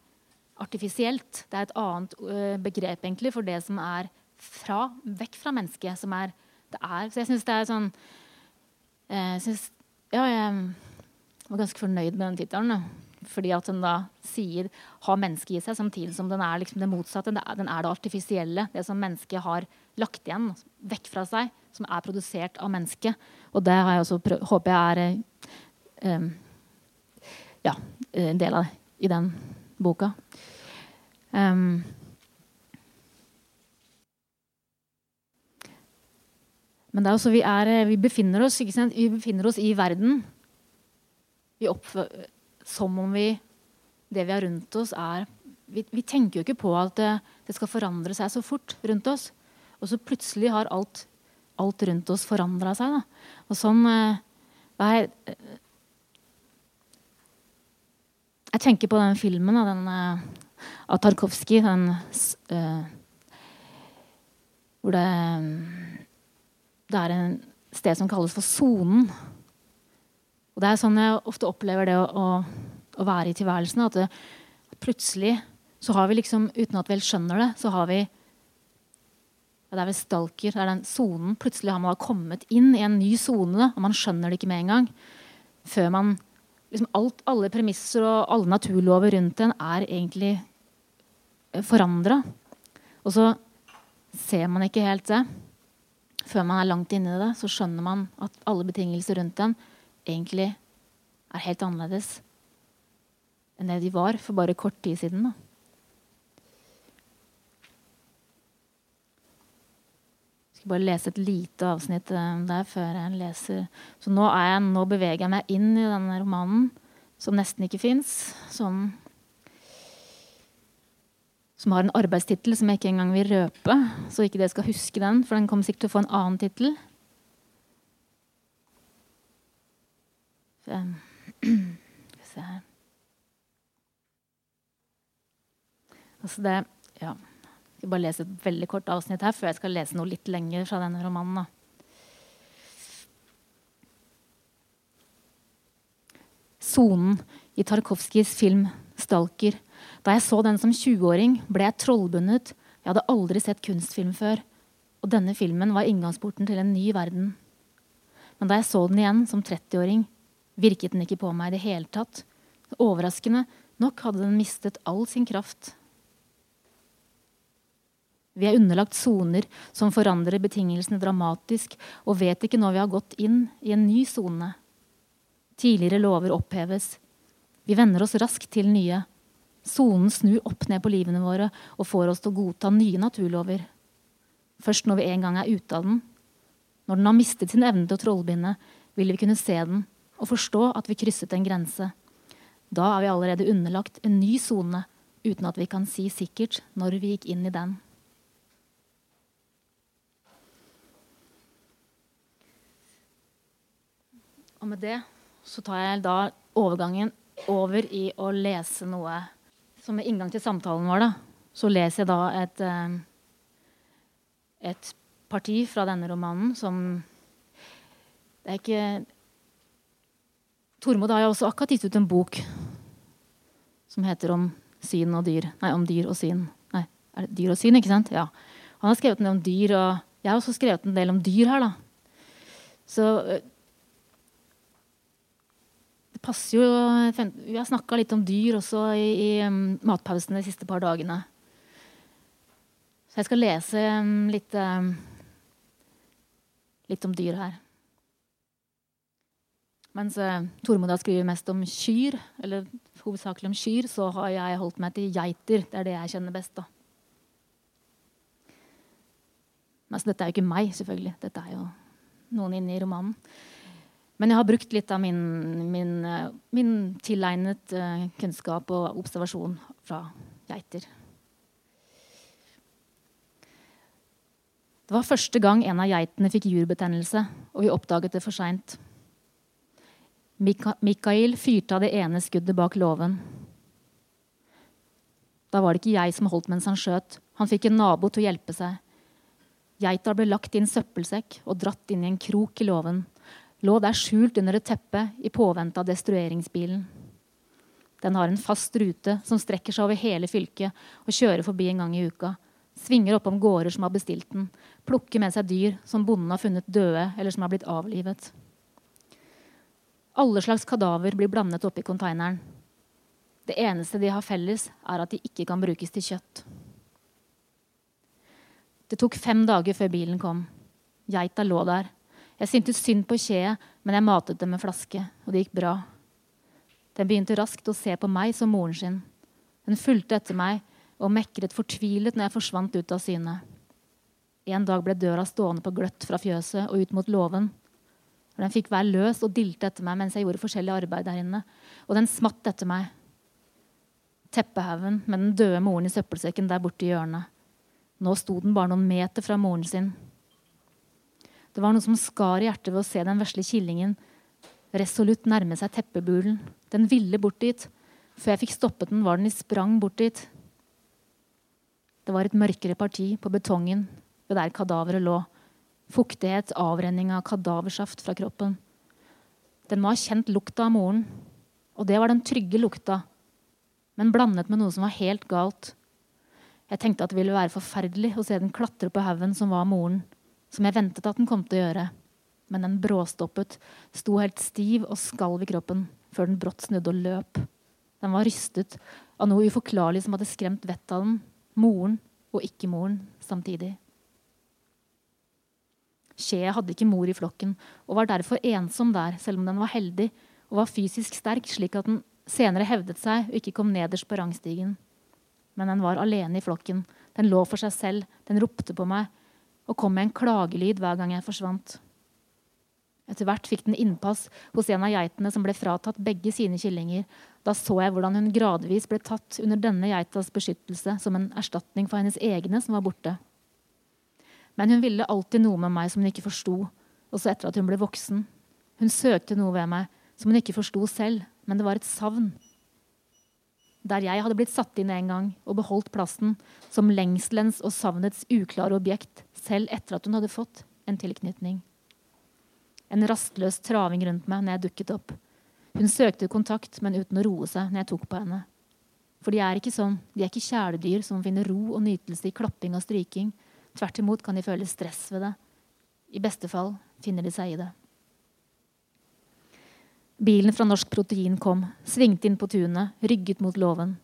artifisielt. Det er et annet uh, begrep egentlig for det som er fra, vekk fra mennesket. Som er, det er. Så jeg syns det er sånn jeg synes, Ja, jeg var ganske fornøyd med den tittelen. Fordi at den da sier har mennesket i seg, samtidig som den er liksom det motsatte. Den er, det artifisielle. Det som mennesket har lagt igjen vekk fra seg. Som er produsert av mennesket. Og det har jeg også håper jeg er um, ja, en del av det i den boka. Um, men det er også, vi, er, vi, befinner oss, vi befinner oss i verden. Vi oppfører som om vi, det vi har rundt oss, er vi, vi, tenker jo ikke på at det, det, skal forandre seg så fort rundt oss. Og så plutselig har alt, alt rundt oss forandra seg. Da. Og sånn eh, jeg, jeg tenker på den filmen, da, den eh, av Tarkovskij. Den, uh, hvor det, det er en sted som kalles for sonen. Og det er sånn jeg ofte opplever det å, å, å være i tilværelsen. At det, plutselig så har vi liksom, uten at vi helt skjønner det, så har vi ja, Det er vel stalker. Det er den sonen. Plutselig har man kommet inn i en ny sone, og man skjønner det ikke med en gang. Før man liksom alt, Alle premisser og alle naturlover rundt en er egentlig forandra. Og så ser man ikke helt det. Før man er langt inne i det, så skjønner man at alle betingelser rundt en egentlig er helt annerledes enn det de var for bare kort tid siden. Da. Skal bare lese et lite avsnitt eh, der før jeg leser. Så nå, jeg, nå beveger jeg meg inn i denne romanen, som nesten ikke fins. Som som har en arbeidstittel som jeg ikke engang vil røpe. Så ikke dere skal huske den, for den kommer sikkert til å få en annen tittel. Altså det Ja. Skal bare lese et veldig kort avsnitt her før jeg skal lese noe litt lenger fra denne romanen. Sonen i Tarkovskijs film 'Stalker' Da jeg så den som 20-åring, ble jeg trollbundet. Jeg hadde aldri sett kunstfilm før. Og denne filmen var inngangsporten til en ny verden. Men da jeg så den igjen som 30-åring, virket den ikke på meg i det hele tatt. Overraskende nok hadde den mistet all sin kraft. Vi er underlagt soner som forandrer betingelsene dramatisk, og vet ikke når vi har gått inn i en ny sone. Tidligere lover oppheves. Vi venner oss raskt til nye. Sonen snur opp ned på livene våre og får oss til å godta nye naturlover. Først når vi en gang er ute av den, når den har mistet sin evne til å trollbinde, vil vi kunne se den og forstå at vi krysset en grense. Da er vi allerede underlagt en ny sone uten at vi kan si sikkert når vi gikk inn i den. Og med det så tar jeg da overgangen over i å lese noe som inngang til samtalen vår, da, så leser jeg da et, eh, et parti fra denne romanen som Det er ikke Tormod har jo også akkurat gitt ut en bok som heter om syn og dyr. Nei, om dyr og syn. Nei, er det dyr og syn, ikke sant? Ja. Han har skrevet en del om dyr, og jeg har også skrevet en del om dyr her, da. Så eh, passer jo Vi har snakka litt om dyr også i, i matpausen matpausene de siste par dagene. Så Så jeg skal lese um, litt, um, litt om dyr her. Mens uh, Tormod har skrevet mest om kyr, eller hovedsakelig om kyr, så har jeg holdt meg til geiter. Det er det jeg kjenner best. da. Men altså, dette er jo ikke meg, selvfølgelig. Dette er jo noen inne i romanen. Men jeg har brukt litt av min, min, min tilegnet uh, kunnskap og observasjon fra geiter. Det var første gang en av geitene fikk jurbetennelse, og vi oppdaget det for seint. Mikael fyrte av det ene skuddet bak låven. Da var det ikke jeg som holdt mens han skjøt. Han fikk en nabo til å hjelpe seg. Geita ble lagt i en søppelsekk og dratt inn i en krok i låven. Lå der skjult under et teppe i påvente av destrueringsbilen. Den har en fast rute som strekker seg over hele fylket og kjører forbi en gang i uka. Svinger oppom gårder som har bestilt den. Plukker med seg dyr som bonden har funnet døde eller som har blitt avlivet. Alle slags kadaver blir blandet oppi konteineren. Det eneste de har felles, er at de ikke kan brukes til kjøtt. Det tok fem dager før bilen kom. Geita lå der. Jeg syntes synd på kjeet, men jeg matet dem med flaske, og det gikk bra. Den begynte raskt å se på meg som moren sin. Hun fulgte etter meg og mekret fortvilet når jeg forsvant ut av syne. En dag ble døra stående på gløtt fra fjøset og ut mot låven. Den fikk være løs og dilte etter meg mens jeg gjorde forskjellig arbeid der inne. Og den smatt etter meg. Teppehaugen med den døde moren i søppelsekken der borte i hjørnet. Nå sto den bare noen meter fra moren sin. Det var noe som skar i hjertet ved å se den vesle killingen resolutt nærme seg teppebulen. Den ville bort dit. Før jeg fikk stoppet den, var den i sprang bort dit. Det var et mørkere parti på betongen ved der kadaveret lå. Fuktighet, avrenning av kadaversaft fra kroppen. Den må ha kjent lukta av moren. Og det var den trygge lukta, men blandet med noe som var helt galt. Jeg tenkte at det ville være forferdelig å se den klatre på haugen som var moren, som jeg ventet at den kom til å gjøre. Men den bråstoppet, sto helt stiv og skalv i kroppen, før den brått snudde og løp. Den var rystet av noe uforklarlig som hadde skremt vettet av den, moren og ikke-moren samtidig. Skjea hadde ikke mor i flokken og var derfor ensom der, selv om den var heldig og var fysisk sterk, slik at den senere hevdet seg og ikke kom nederst på rangstigen. Men den var alene i flokken. Den lå for seg selv, den ropte på meg og kom med en klagelyd hver gang jeg forsvant. Etter hvert fikk den innpass hos en av geitene som ble fratatt begge sine killinger. Da så jeg hvordan hun gradvis ble tatt under denne geitas beskyttelse som en erstatning for hennes egne som var borte. Men hun ville alltid noe med meg som hun ikke forsto, også etter at hun ble voksen. Hun søkte noe ved meg som hun ikke forsto selv, men det var et savn. Der jeg hadde blitt satt inn en gang og beholdt plassen som lengselens og savnets uklare objekt, selv etter at hun hadde fått en tilknytning. En rastløs traving rundt meg når jeg dukket opp. Hun søkte kontakt, men uten å roe seg når jeg tok på henne. For de er ikke sånn. De er ikke kjæledyr som finner ro og nytelse i klapping og stryking. Tvert imot kan de føle stress ved det. I beste fall finner de seg i det. Bilen fra Norsk Protein kom, svingte inn på tunet, rygget mot låven.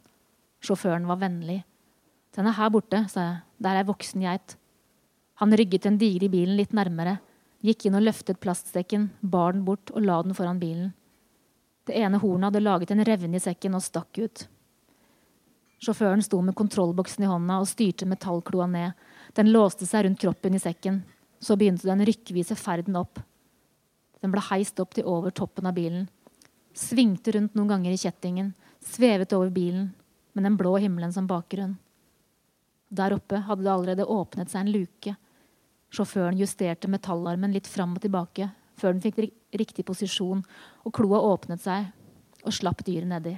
Sjåføren var vennlig. Den er her borte, sa jeg. Der er voksen geit. Han rygget den digre bilen litt nærmere, Gikk inn og løftet plastsekken, bar den bort og la den foran bilen. Det ene hornet hadde laget en revne i sekken og stakk ut. Sjåføren sto med kontrollboksen i hånda og styrte metallkloa ned. Den låste seg rundt kroppen i sekken. Så begynte den rykkvise ferden opp. Den ble heist opp til over toppen av bilen. Svingte rundt noen ganger i kjettingen, svevet over bilen, med den blå himmelen som bakgrunn. Der oppe hadde det allerede åpnet seg en luke. Sjåføren justerte metallarmen litt fram og tilbake før den fikk riktig posisjon, og kloa åpnet seg og slapp dyret nedi.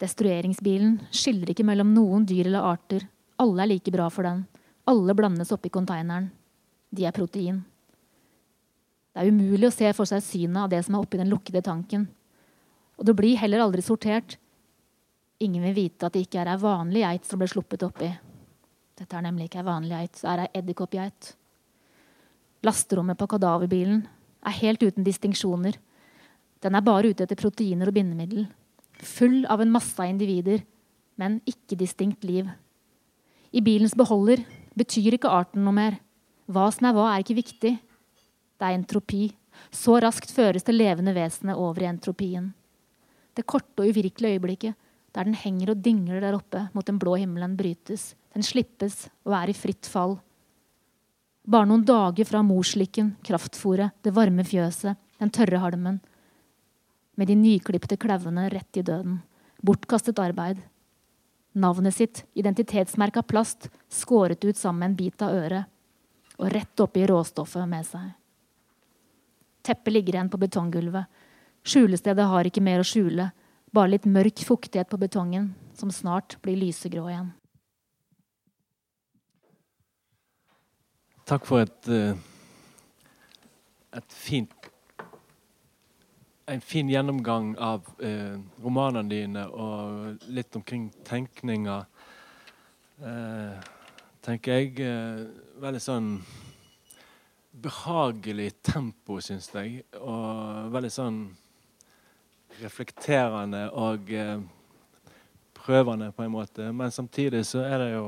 Destrueringsbilen skiller ikke mellom noen dyr eller arter. Alle er like bra for den. Alle blandes oppi konteineren. De er protein. Det er umulig å se for seg synet av det som er oppi den lukkede tanken. Og det blir heller aldri sortert. Ingen vil vite at det ikke er ei vanlig geit som ble sluppet oppi. Dette er nemlig ikke ei vanlig geit, det er ei edderkoppgeit. Lasterommet på kadaverbilen er helt uten distinksjoner. Den er bare ute etter proteiner og bindemiddel. Full av en masse av individer, men ikke distinkt liv. I bilens beholder betyr ikke arten noe mer. Hva som er hva, er ikke viktig. Det er entropi. Så raskt føres det levende vesenet over i entropien. Det korte og uvirkelige øyeblikket der den henger og dingler der oppe mot den blå himmelen, brytes. Den slippes og er i fritt fall. Bare noen dager fra morslikken, kraftfôret, det varme fjøset, den tørre halmen. Med de nyklipte klauvene rett i døden. Bortkastet arbeid. Navnet sitt, identitetsmerka plast, skåret ut sammen med en bit av øret. Og rett oppi råstoffet med seg. Teppet ligger igjen på betonggulvet. Skjulestedet har ikke mer å skjule. Bare litt mørk fuktighet på betongen, som snart blir lysegrå igjen. Takk for et, eh, et fint en fin gjennomgang av eh, romanene dine og litt omkring tenkninga. Eh, tenker jeg. Eh, veldig sånn behagelig tempo, syns jeg. Og veldig sånn reflekterende og eh, prøvende, på en måte. Men samtidig så er det jo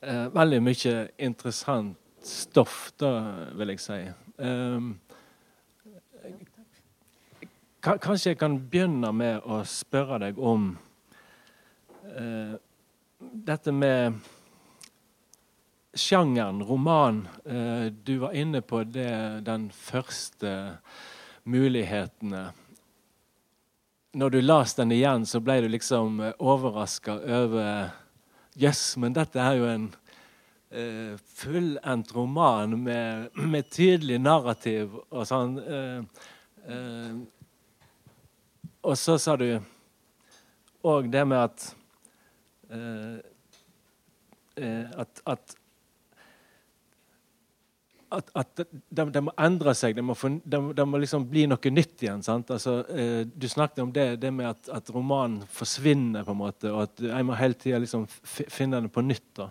eh, veldig mye interessant stoff, da, vil jeg si. Eh, kanskje jeg kan begynne med å spørre deg om uh, dette med sjangeren, roman. Uh, du var inne på det, den første mulighetene. Når du leste den igjen, så ble du liksom overraska over Jøss, yes, men dette er jo en uh, fullendt roman med, med, tydelig narrativ og sånn. Uh, uh, og så sa du òg det med at at, at at, at det, de må endre seg. Det må, de, de må liksom bli noe nytt igjen. Altså, eh, du snakket om det, det med at, at, romanen forsvinner, på en måte, og at jeg må hele tida liksom finne den på nytt. Da.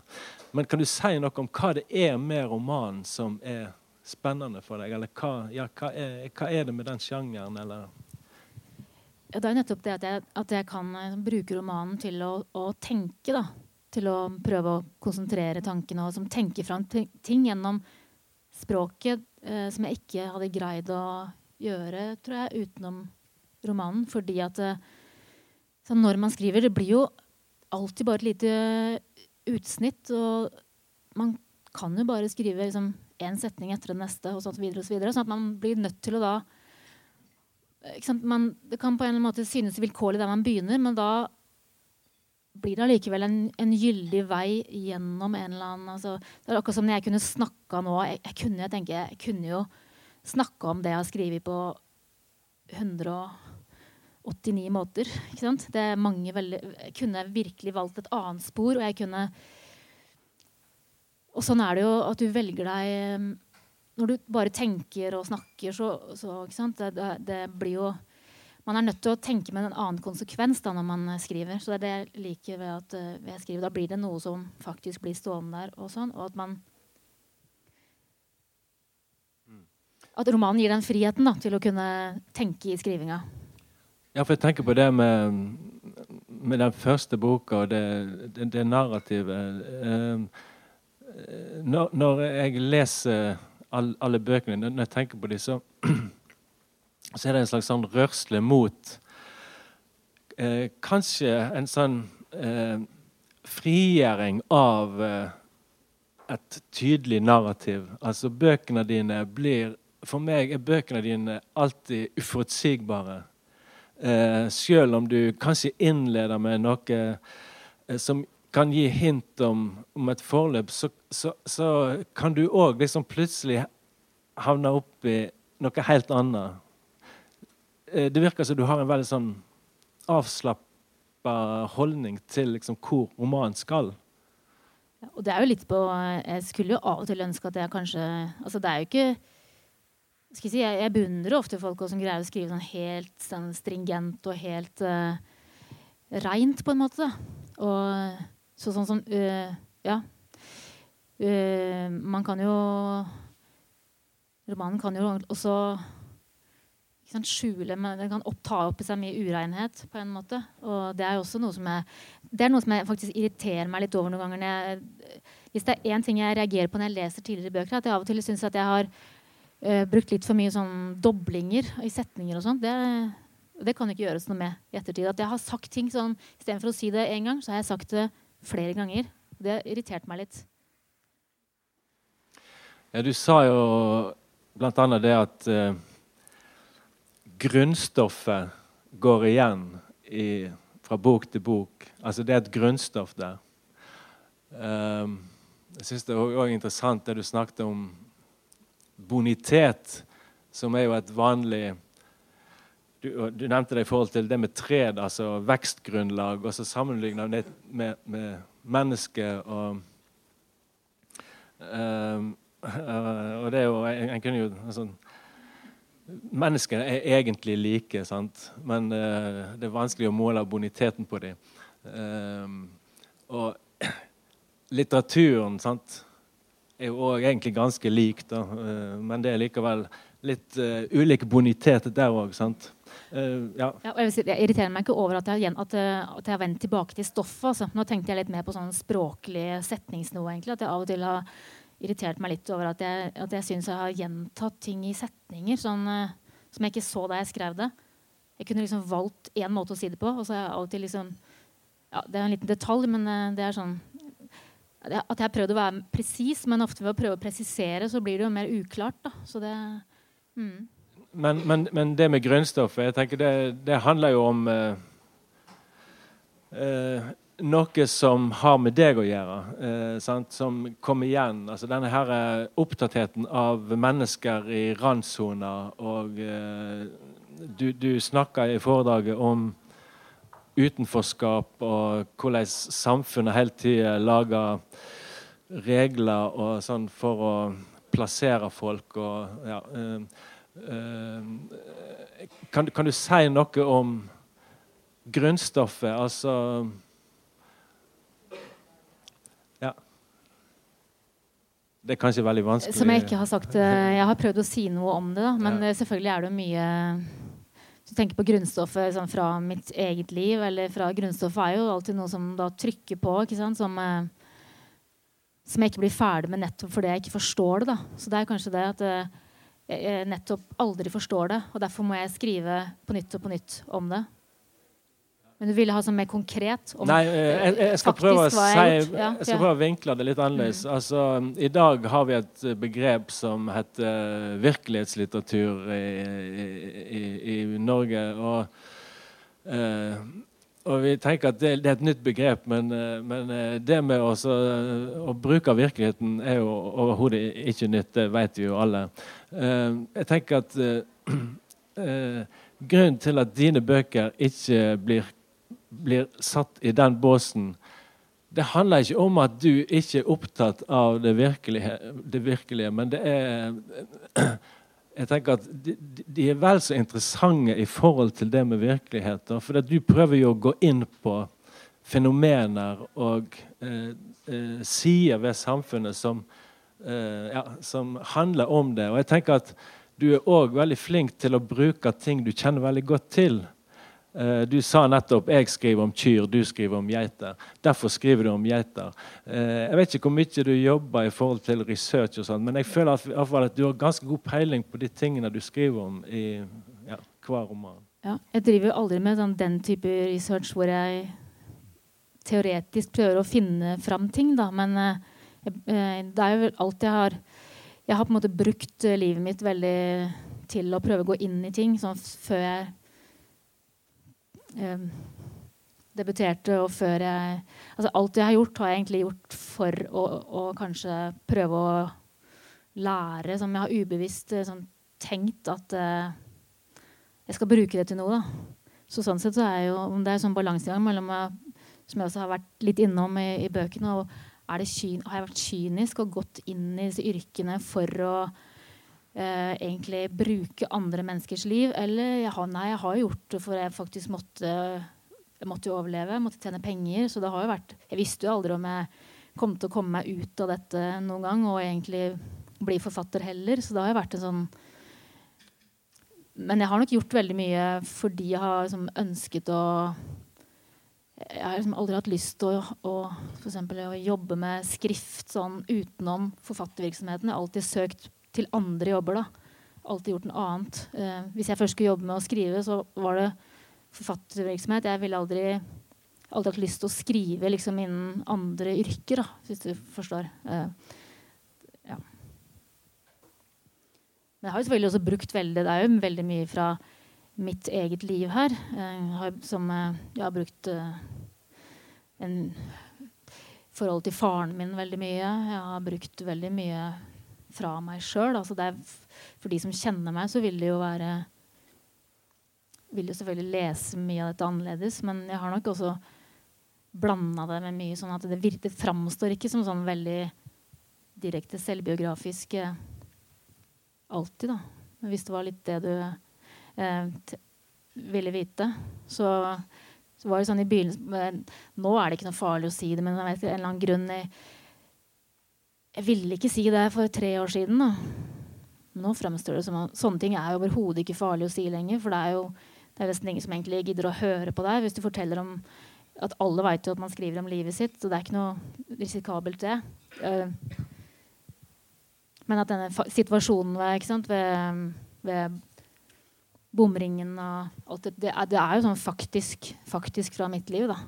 Men kan du si noe om hva det er med romanen som er spennende for deg? Eller hva, ja, hva, er, hva er, det med den sjangeren? Eller? Ja, det er nettopp det at jeg, at jeg kan eh, bruke romanen til å, å, tenke. da. Til å prøve å konsentrere tankene og som tenke fram ting gjennom språket eh, som jeg ikke hadde greid å gjøre tror jeg, utenom romanen. Fordi at eh, når man skriver Det blir jo alltid bare et lite utsnitt. Og man kan jo bare skrive liksom setning etter den neste, og sånn videre og så videre. Sånn at man blir nødt til å da man, Det kan på en måte synes vilkårlig der man begynner, men da blir det allikevel en, en gyldig vei gjennom en eller annen altså, Det er akkurat som når jeg kunne snakka nå jeg, jeg, kunne, jeg, tenker, jeg kunne jo snakka om det jeg har skrevet på 189 måter. Det er mange veldig, jeg kunne virkelig valgt et annet spor, og jeg kunne Og sånn er det jo at du velger deg Når du bare tenker og snakker, så, så det, det blir jo man er nødt til å tenke med en annen konsekvens da når man eh, skriver. Så det er det jeg liker ved at uh, ved jeg skriver. Da blir det noe som faktisk blir stående der. Og sånn, og at man At romanen gir den friheten da, til å kunne tenke i skrivinga. Ja, for jeg tenker på det med, med den første boka og det, det, det narrativet. Uh, når, når, jeg leser all, alle bøkene, når jeg tenker på dem, så så er det en slags sånn rørsle mot eh, Kanskje en sånn eh, frigjøring av eh, et tydelig narrativ. Altså bøkene dine blir For meg er bøkene dine alltid uforutsigbare. Eh, selv om du kanskje innleder med noe eh, som kan gi hint om, om et forløp, så, så, så kan du òg liksom plutselig havne opp i noe helt annet. Eh, det virker som du har en veldig sånn avslappa holdning til liksom hvor romanen skal. Ja, og det er jo litt på Jeg skulle jo av og til ønske at jeg kanskje Altså, det er jo ikke skal jeg, si, jeg, jeg beundrer ofte folk som greier å skrive sånn helt sånn stringent og helt uh, reint, på en måte. Og så, sånn som uh, Ja. Uh, man kan jo Romanen kan jo også sant, skjule men Den kan opp, ta opp i seg mye urenhet på en måte. Og det er også noe som jeg, det er noe som jeg faktisk irriterer meg litt over noen ganger. Jeg, hvis det er én ting jeg reagerer på når jeg leser tidligere bøker, at jeg av og til syns at jeg har uh, brukt litt for mye sånn doblinger i setninger og sånn. Det, det kan ikke gjøres noe med i ettertid. At jeg har sagt ting sånn istedenfor å si det én gang, så har jeg sagt det flere ganger. Det har irritert meg litt. Ja, du sa jo blant annet det at uh, grunnstoffet går igjen i, fra bok til bok. Altså det er et grunnstoff der. Um, jeg syns det er også interessant det du snakket om bonitet, som er jo et vanlig du, du, nevnte det i forhold til det med tred, altså vekstgrunnlag, og så sammenligna det med, med mennesket og um, Og det er jo En kunne jo altså, Menneskene er egentlig like, sant? men uh, det er vanskelig å måle boniteten på dem. Uh, og litteraturen sant, er jo òg egentlig ganske lik, da, uh, men det er likevel litt uh, ulik bonitet der òg. Uh, ja. ja jeg, si, jeg, irriterer meg ikke over at jeg, at, at jeg har vendt tilbake til stoffet. Altså. Nå tenkte jeg litt mer på sånn språklig setningsnivå. egentlig, At jeg av og til har irritert meg litt over at jeg, at jeg syns jeg har gjentatt ting i setninger sånn, uh, som jeg ikke så da jeg skrev det. Jeg kunne liksom valgt én måte å si det på. og så har jeg alltid liksom, ja, Det er en liten detalj, men uh, det er sånn at jeg har prøvd å være presis, men ofte ved å prøve å presisere så blir det jo mer uklart. da, så det... Mm men, men, men, det med grønnstoffet jeg tenker det, det handler jo om eh, eh, noe som har med deg å gjøre, eh, som kommer igjen. Altså denne her eh, opptattheten av mennesker i randsona. Og eh, du, du snakker i foredraget om utenforskap og hvordan samfunnet hele tida lager regler og sånn for å plassere folk. og ja, eh, Eh, kan, kan, du si noe om grunnstoffet? Altså Det er kanskje veldig vanskelig Som jeg ikke har sagt eh, Jeg har prøvd å si noe om det, da, men ja. selvfølgelig er det mye Hvis du tenker på grunnstoffet sånn, fra mitt eget liv, eller fra grunnstoffet er jo alltid noe som da trykker på, som, eh, som jeg ikke blir ferdig med nettopp fordi jeg ikke forstår det. da. Så det er kanskje det at jeg nettopp aldri forstår det. Og derfor må jeg skrive på nytt og på nytt om det. Men du ville ha sånn mer konkret? Om, Nei, eh, jeg, jeg, skal prøve å si, jeg, skal prøve å vinkle det litt annerledes. Mm. Altså, I dag har vi et begrep som heter virkelighetslitteratur i, i, i Norge. Og, uh, og vi tenker at det, det, er et nytt begrep, men, men det med også, å bruke virkeligheten er jo overhodet ikke nytt. Det vet vi jo alle. Eh, jeg tenker at eh, eh, grunnen til at dine bøker ikke blir, blir satt i den båsen, det handler ikke om at du ikke er opptatt av det virkelige, det virkelige men det er jeg tenker at de, de, er vel så interessante i forhold til det med virkeligheter. For du prøver jo å gå inn på fenomener og eh, eh, sider ved samfunnet som, Eh, ja, som handler om det. Og jeg tenker at du er òg veldig flink til å bruke ting du kjenner veldig godt til. Uh, du sa nettopp 'jeg skriver om kyr, du skriver om geiter'. Derfor skriver du om geiter. Uh, jeg vet ikke hvor mye du jobber i forhold til research, og sånt, men jeg føler at, du har ganske god peiling på de tingene du skriver om i ja, hver roman. Ja, jeg driver aldri med sånn, den type research hvor jeg teoretisk prøver å finne fram ting. Da. Men Eh, det er jo alt jeg har Jeg har på en måte brukt eh, livet mitt veldig til å prøve å gå inn i ting. Sånn før jeg eh, debuterte, og før jeg altså Alt jeg har gjort, har jeg egentlig gjort for å, å kanskje prøve å lære, som jeg har ubevisst sånn, tenkt at eh, jeg skal bruke det til noe. Da. Så sånn sett så er jo, det er sånn balansegang mellom som jeg også har vært litt innom i, i bøkene, og har jeg vært kynisk og gått inn i disse yrkene for å eh, egentlig bruke andre menneskers liv? Eller har, nei, jeg har gjort det for jeg faktisk måtte, jeg måtte jo overleve, måtte tjene penger. Så det har jo vært Jeg visste jo aldri om jeg kom til å komme meg ut av dette noen gang, og egentlig bli forfatter heller. Så det har jo vært en sånn men jeg har nok gjort veldig mye fordi jeg har liksom, ønsket å Jeg har liksom aldri hatt lyst til å, å, for å jobbe med skrift sånn utenom forfattervirksomheten. Jeg har alltid søkt til andre jobber. da. Alltid gjort noe annet. Eh, hvis jeg først skulle jobbe med å skrive, så var det forfattervirksomhet. Jeg ville aldri aldri hatt lyst til å skrive liksom, innen andre yrker, da, hvis du forstår. Eh, ja. Men jeg har jo selvfølgelig også brukt veldig Det er jo veldig mye fra mitt eget liv her. Jeg har, som uh, jeg har brukt uh, en forhold til faren min veldig mye. Jeg har brukt veldig mye fra meg sjøl. Altså for de som kjenner meg, så vil det jo være vil jo selvfølgelig lese mye av dette annerledes, men jeg har nok også blanda det med mye sånn at det, vir det framstår ikke som sånn veldig direkte selvbiografisk eh, alltid, da. Hvis det var litt det du eh, ville vite, så, så, var det sånn i begynnelsen Nå er det ikke noe farlig å si det, men av en eller annen grunn jeg, jeg ville ikke si det for tre år siden. da. Nå fremstår det som at sånne ting er overhodet ikke farlig å si lenger. For det er jo det er nesten ingen som egentlig gidder å høre på deg hvis du forteller om at alle vet jo at man skriver om livet sitt, så det er ikke noe risikabelt, det. Uh, men at denne situasjonen ved, sant, ved, ved bomringen og alt det, det, er, det er jo sånn faktisk, faktisk fra mitt liv, da.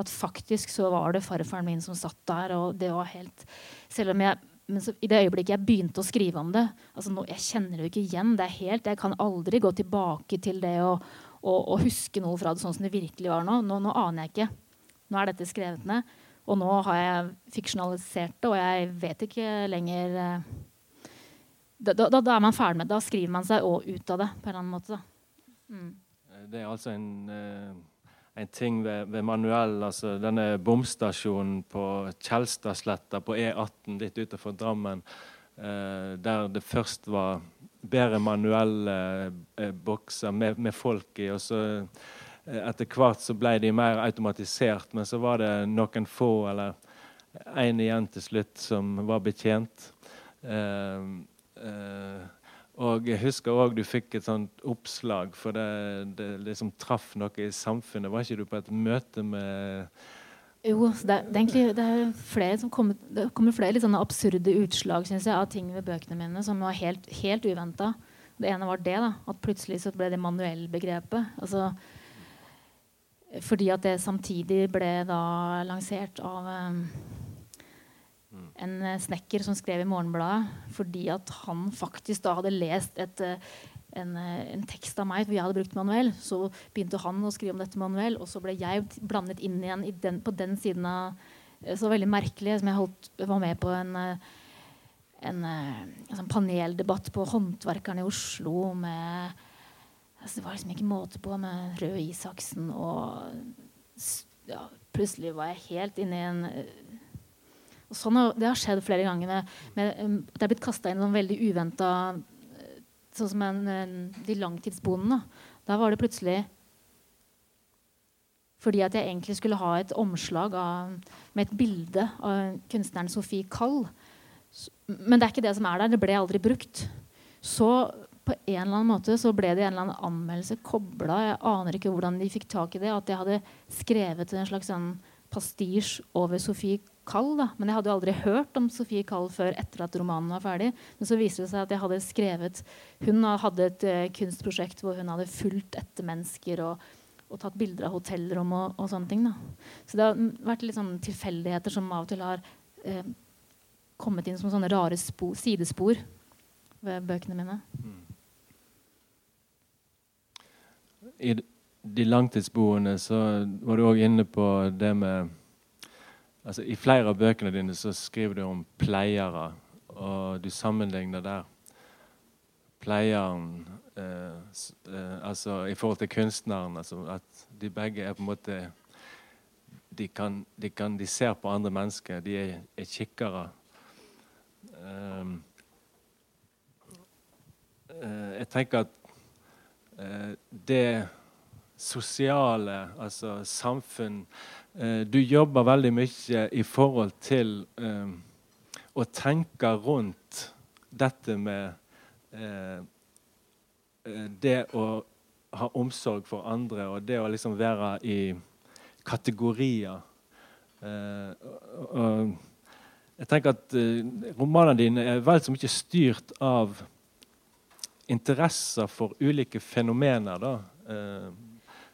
At faktisk så var det farfaren min som satt der, og det var helt Selv om jeg men så, i det øyeblikket jeg begynte å skrive om det altså nå, Jeg kjenner det jo ikke igjen. det er helt, Jeg kan aldri gå tilbake til det og, og, og, huske noe fra det sånn som det virkelig var nå. nå. Nå aner jeg ikke. Nå er dette skrevet ned. Og nå har jeg fiksjonalisert det, og jeg vet ikke lenger eh, da, da, da, er man ferdig med det. Da skriver man seg ut av det på en eller annen måte. Mm. Det er altså en, eh, en ting ved, ved, manuell, altså denne bomstasjonen på Kjelstadsletta på E18 litt utenfor Drammen, eh, der det først var bedre manuelle eh, bokser med, med, folk i. og så eh, Etter hvert så ble de mer automatisert, men så var det noen få, eller én igjen til slutt, som var betjent. Eh, eh, og jeg husker òg du fikk et sånt oppslag, for det, det liksom traff noe i samfunnet. Var ikke du på et møte med jo, det er, det er, egentlig det er flere som kommer, det kommer flere litt sånne absurde utslag synes jeg, av ting ved bøkene mine som var helt, helt uventa. Det ene var det. da, At plutselig så ble det manuellbegrepet. Altså, fordi at det samtidig ble da lansert av um, en snekker som skrev i Morgenbladet fordi at han faktisk da hadde lest et, en, eh, en, tekst av meg hvor jeg hadde brukt manuell. Så begynte han å skrive om dette manuell, og så ble jeg blandet inn igjen den, på den siden av eh, Så veldig merkelig. som Jeg holdt, var med på en, eh, en, en sånn paneldebatt på Håndverkerne i Oslo med altså Det var liksom ikke måte på med Røe Isaksen og ja, Plutselig var jeg helt inne i en sånn, Det har skjedd flere ganger. Med, med, det er blitt kasta inn noen veldig uventa sånn som en, en, de langtidsbondene. Da var det plutselig fordi at jeg egentlig skulle ha et omslag av, med et bilde av kunstneren Sofie Kall. Men det er ikke det som er der. Det ble aldri brukt. Så på en eller annen måte så ble det en eller annen anmeldelse kobla. Jeg aner ikke hvordan de fikk tak i det. At jeg hadde skrevet en slags sånn pastisj over Sofie Kall. Da. Men jeg hadde jo aldri hørt om Sofie Kall før etter at romanen var ferdig. Men så viste det seg at jeg hadde skrevet Hun hadde et uh, kunstprosjekt hvor hun hadde fulgt etter mennesker og, og tatt bilder av hotellrom og, og, sånne ting. Da. Så det har vært litt sånn tilfeldigheter som av og til har uh, kommet inn som sånne rare spor, sidespor ved bøkene mine. I de langtidsboende så var du òg inne på det med altså, I flere av bøkene dine så skriver du om pleiere, og du sammenligner der pleieren eh, eh, altså i forhold til kunstneren. Altså, at de begge er på en måte de, kan, de, kan, de ser på andre mennesker. De er, er kikkere. Um, uh, jeg tenker at uh, det sosiale, altså samfunn Eh, du jobber veldig mye i forhold til eh, å tenke rundt dette med eh, eh, det å ha omsorg for andre og det å liksom være i kategorier. Eh, og, og, jeg tenker at uh, romanene dine er vel så mye styrt av interesser for ulike fenomener. da.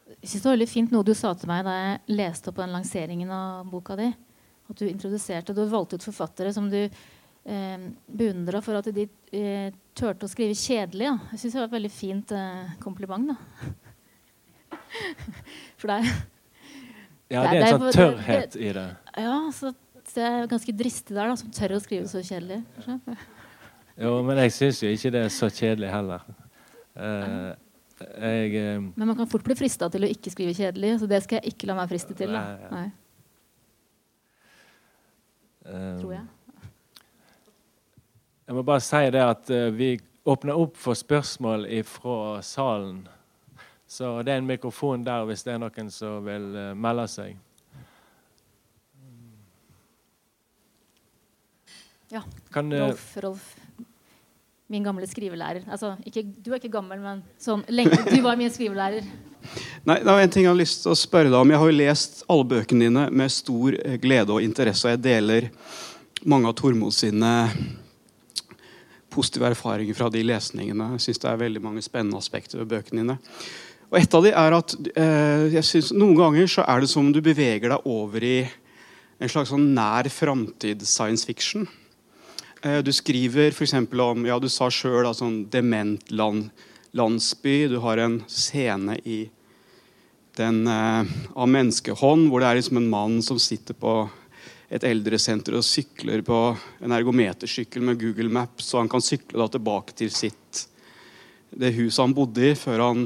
Jeg synes det var veldig fint noe du sa til meg da jeg leste opp den lanseringen av boka di. At du introduserte, du valgte ut forfattere som du eh, beundra for at de eh, turte å skrive kjedelig. Ja. Jeg syns det var et veldig fint eh, kompliment. da. for det er Ja, det er en sånn tørrhet i det. Ja, så det er ganske dristig der, da, som tør å skrive så kjedelig. Jo, men jeg syns jo ikke det er så kjedelig heller. Uh, jeg, eh, men man kan fort bli frista til å ikke skrive kjedelig, så det skal jeg ikke la meg friste til. Da. Nei. Uh, Tror jeg. Jeg må bare si det at vi åpner opp for spørsmål fra salen. Så det er en mikrofon der hvis det er noen som vil melde seg. Ja. Kan, Rolf, Rolf. Min gamle skrivelærer. Altså, ikke, du er ikke gammel, men sånn lenge. Du var min skrivelærer. Nei, det var en ting Jeg har lyst til å spørre deg om. Jeg har jo lest alle bøkene dine med stor eh, glede og interesse. Jeg deler mange av Tormod sine positive erfaringer fra de lesningene. Jeg synes det er veldig mange spennende aspekter ved bøkene dine. Og Et av de er at eh, jeg synes Noen ganger så er det som om du beveger deg over i en slags sånn nær framtid-science fiction. Eh, du skriver f.eks. om ja, Du sa selv, da, sånn dement land, landsby. Du har en scene i den eh, av menneskehånd hvor det er liksom en mann som sitter på et eldresenter og sykler på en ergometersykkel med Google Maps, så han kan sykle da tilbake til sitt, det huset han bodde i før han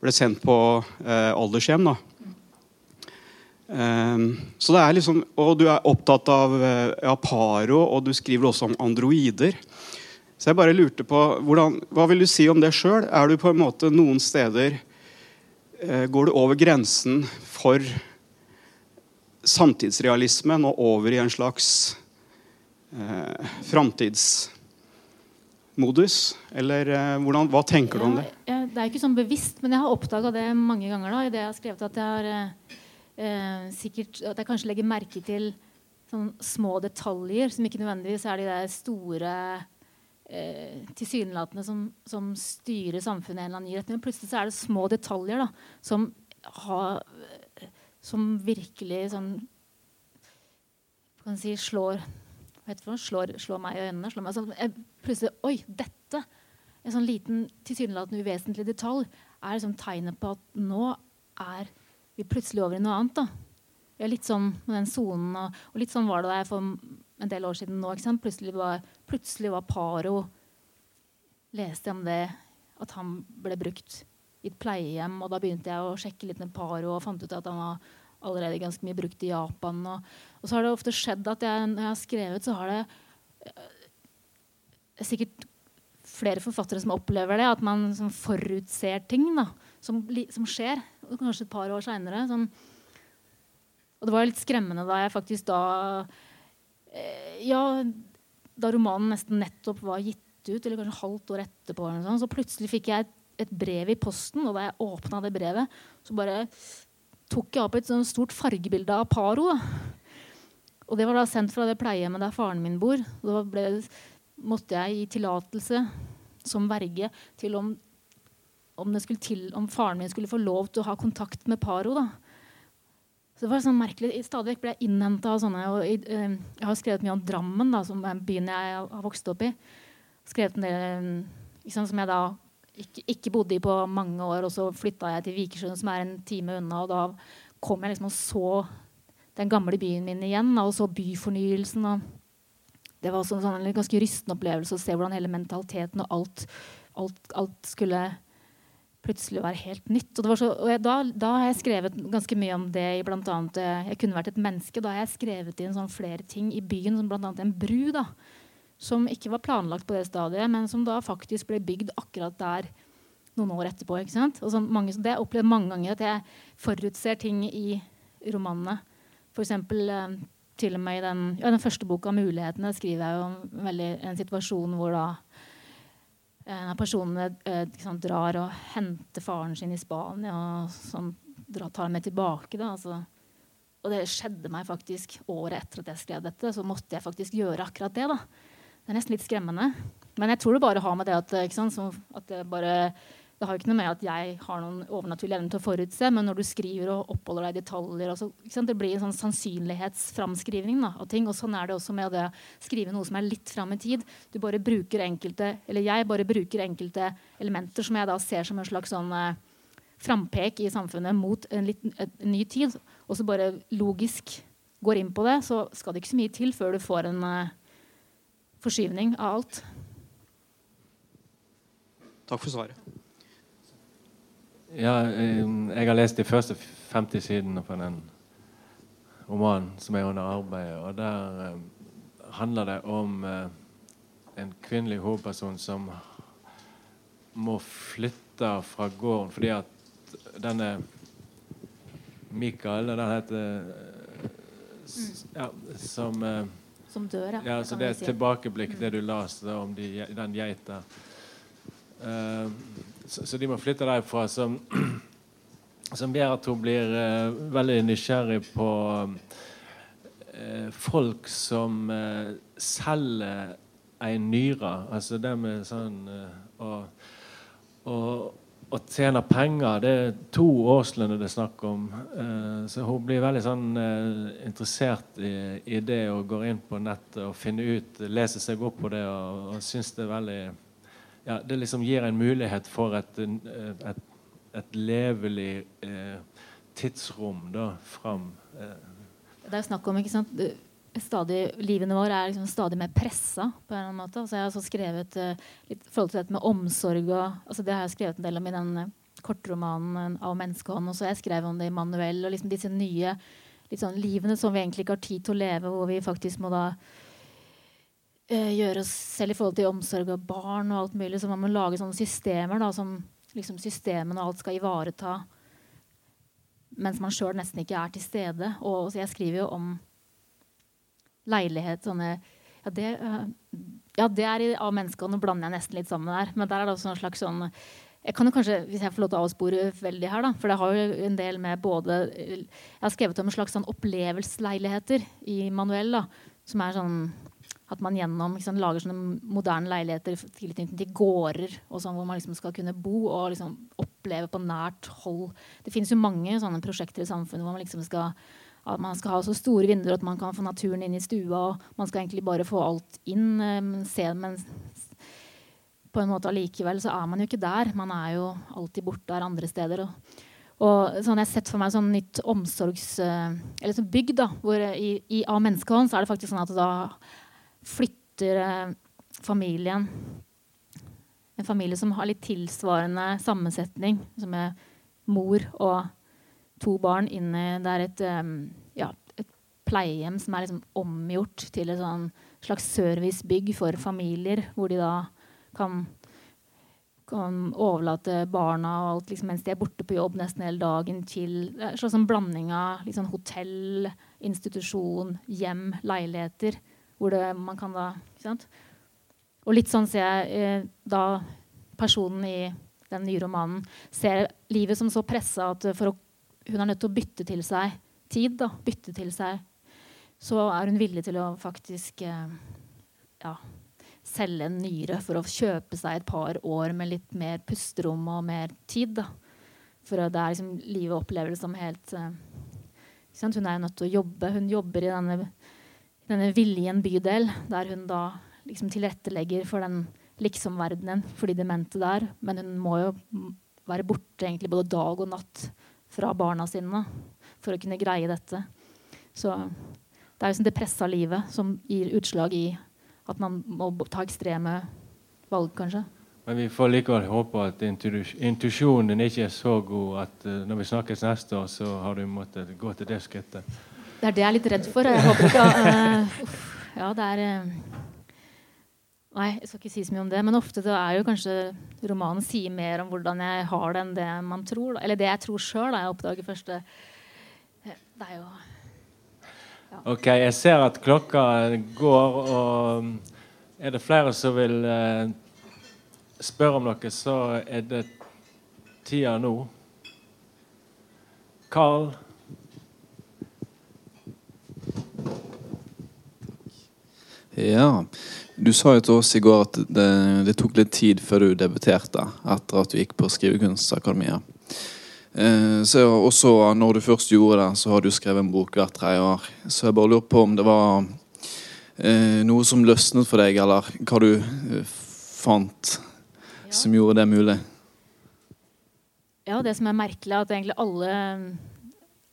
ble sendt på eh, aldershjem. da. Um, så det er liksom, Og du er opptatt av uh, ja, paro, og du skriver også om androider. Så jeg bare lurte på, hvordan, Hva vil du si om det sjøl? Er du på en måte noen steder uh, Går du over grensen for samtidsrealismen og over i en slags eh, framtidsmodus? Eller eh, hvordan, hva tenker du om det? Ja, det er ikke sånn bevisst, men jeg har oppdaga det mange ganger. da, i det jeg har skrevet at jeg har eh, sikkert at jeg kanskje legger merke til sånn små detaljer som ikke nødvendigvis er de der store eh, tilsynelatende som, som, styrer samfunnet i en eller annen retning. Men plutselig så er det små detaljer da, som, har, som virkelig sånn kan si, slår, slår, slår meg i øynene. Slår meg, sånn, jeg, plutselig Oi, dette! En sånn liten tilsynelatende uvesentlig detalj er liksom tegnet på at nå er vi plutselig over i noe annet. da. Er litt sånn med den sonen, og, og, litt sånn var det der for en del år siden nå. Plutselig var, plutselig var Paro Leste om det, at han ble brukt i et pleiehjem. Og da begynte jeg å sjekke litt med Paro og fant ut at han var allerede ganske mye brukt i Japan. Og, og så har det ofte skjedd at jeg, når jeg har skrevet, så har det eh, sikkert flere forfattere som opplever det, at man sånn, forutser ting da, som, som skjer kanskje et par år seinere. Sånn. Og det var litt skremmende da jeg faktisk da eh, Ja, da romanen nesten nettopp var gitt ut, eller kanskje halvt år etterpå, sånn, så plutselig fikk jeg et, et, brev i posten, og da jeg åpna det brevet, så bare tok jeg opp et sånt stort fargebilde av Paro. Og det var da sendt fra det pleiehjemmet der faren min bor. Og Da ble, måtte jeg gi tillatelse som verge til om om, til, om, faren min skulle få lov til å ha kontakt med Paro. da. Så det var sånn merkelig. Stadig vekk ble jeg innhenta av sånne. og jeg, eh, jeg har skrevet mye om Drammen, da, som er byen jeg har vokst opp i. Skrevet en del liksom, som jeg da ikke, ikke, bodde i på mange år. Og så flytta jeg til Vikersund, som er en time unna. Og da kom jeg liksom og så den gamle byen min igjen, og så byfornyelsen. og det var også en sånn, ganske rystende opplevelse å se hvordan hele mentaliteten og alt, alt, alt skulle plutselig være helt nytt. Og, så, og jeg, da, da, har jeg skrevet ganske mye om det i bl.a. eh, Jeg kunne vært et menneske. Da har jeg skrevet inn sånn flere ting i byen, som bl.a. en bru. da, Som ikke var planlagt på det stadiet, men som da faktisk ble bygd akkurat der noen år etterpå. ikke sant? Og så mange, det har jeg opplevd mange ganger at jeg forutser ting i romanene. Eksempel, eh, til og med i den, ja, den første boka, 'Mulighetene', skriver jeg jo om en situasjon hvor da når personene eh, liksom, drar og henter faren sin i Spania og sånn, drar, tar ham med tilbake. Da, altså. Og det skjedde meg faktisk året etter at jeg skrev dette. Så måtte jeg faktisk gjøre akkurat det. da. Det er nesten litt skremmende. Men jeg tror det bare har med det at, sant, at det bare det har jo ikke noe med at jeg har noen overnaturlig evne til å forutse, men når du skriver og oppholder deg i detaljer altså, Det blir en sånn sannsynlighetsframskrivning av ting. Og sånn er det også med å skrive noe som er litt fram i tid. Du bare bruker enkelte, eller Jeg bare bruker enkelte elementer som jeg da ser som en slags sånn eh, frampek i samfunnet mot en, litt, en ny tid, og så bare logisk går inn på det, så skal det ikke så mye til før du får en eh, forskyvning av alt. Takk for svaret. Ja, jeg har lest de første 50 sidene på den romanen som er under arbeid. Og der eh, handler det om eh, en kvinnelig hovedperson som må flytte fra gården fordi at denne Mikael, den heter ja, som eh, Som dør, ja. ja så det er et tilbakeblikk, det du leste om de, den geita. Uh, så, så, de må flytte derfra. Som, som gjør at hun blir uh, veldig nysgjerrig på uh, folk som uh, selger ei nyre. Altså det med sånn og tjener penger. Det er to årslønner det er snakk om. så hun blir veldig sånn interessert i, i, det og går inn på nettet og finner ut, leser seg opp på det og, og syns det er veldig ja, det liksom gir en mulighet for et, et, et levelig eh, tidsrom da, fram. Eh. Det er jo snakk om ikke sant? Stadig, Livene våre er liksom stadig mer pressa. på en eller annen måte. Altså jeg har så skrevet uh, litt forhold til dette med omsorg. Og, altså det har jeg skrevet en del om i den uh, kortromanen av menneskehånd. Og så jeg skrev om det i Manuel. Og liksom disse nye sånn, livene som vi egentlig ikke har tid til å leve, hvor vi faktisk må da eh, gjøre oss selv i forhold til omsorg av barn og alt mulig. Så man må lage sånne systemer da, som liksom systemene og alt skal ivareta. Mens man sjøl nesten ikke er til stede. Og så jeg skriver jo om leilighet sånne ja, det, uh, ja, det er av menneskene. Nå blander jeg nesten litt sammen der. Men der er det også en slags sånn jeg kan jo kanskje, Hvis jeg får lov til å avspore veldig her, da, for det har jo en del med både Jeg har skrevet om en slags sånn opplevelsesleiligheter i Manuel. da, Som er sånn at man gjennom liksom, lager sånne moderne leiligheter tilknyttet til gårder og sånn, hvor man liksom skal kunne bo og liksom, oppleve på nært hold. Det finnes jo mange sånne prosjekter i samfunnet hvor man liksom skal at man skal ha så store vinduer at man kan få naturen inn i stua. og Man skal egentlig bare få alt inn. Um, se, men på en måte allikevel så er man jo ikke der. Man er jo alltid borte der andre steder. Og, og sånn jeg har sett for meg sånn nytt omsorgs... Uh, eller sånn bygg da, hvor i, i, av menneskehånd så er det faktisk sånn at da flytter eh, familien En familie som har litt tilsvarende sammensetning, som er mor og to barn, inn Det er et, um, ja, et pleiehjem som er liksom omgjort til et sånn slags servicebygg for familier, hvor de da kan kan overlate barna og alt liksom, mens de er borte på jobb nesten hele dagen, til en sånn blanding av liksom, hotell, institusjon, hjem, leiligheter. Hvor det, man kan da Og litt sånn ser jeg eh, da personen i den nye romanen ser livet som så pressa at å, hun er nødt til å bytte til seg tid. Da, bytte til seg Så er hun villig til å faktisk eh, ja, selge en nyre for å kjøpe seg et par år med litt mer pusterom og mer tid. Da. For det er liksom, livet opplever det som helt eh, Hun er jo nødt til å jobbe. Hun jobber i denne denne Viljen bydel, der hun da liksom tilrettelegger for den liksom-verdenen for de demente der. Men hun må jo være borte egentlig både dag og natt fra barna sine for å kunne greie dette. Så det er sånn det pressa livet som gir utslag i at man må ta ekstreme valg, kanskje. Men vi får likevel håpe at intuisjonen ikke er så god at uh, når vi snakkes neste år, så har du måttet gå til det skrittet. Det er det jeg er litt redd for. Jeg håper ikke uh, Ja, det er uh, Nei, jeg skal ikke si så mye om det. Men ofte er jo kanskje romanen sier mer om hvordan jeg har det, enn det man tror. Da. Eller det jeg tror sjøl. Jeg oppdager først det. Det er jo ja. OK, jeg ser at klokka går, og er det flere som vil uh, spørre om noe, så er det tida nå. Carl Ja. Du sa jo til oss i går at det, det, tok litt tid før du debuterte etter at du gikk på Skrivekunstakademiet. Eh, så også når du først gjorde det, så har du skrevet en bok hvert tredje år. Så jeg bare lurer på om det var eh, noe som løsnet for deg, eller hva du eh, fant ja. som gjorde det mulig. Ja, det som er merkelig, er at egentlig alle,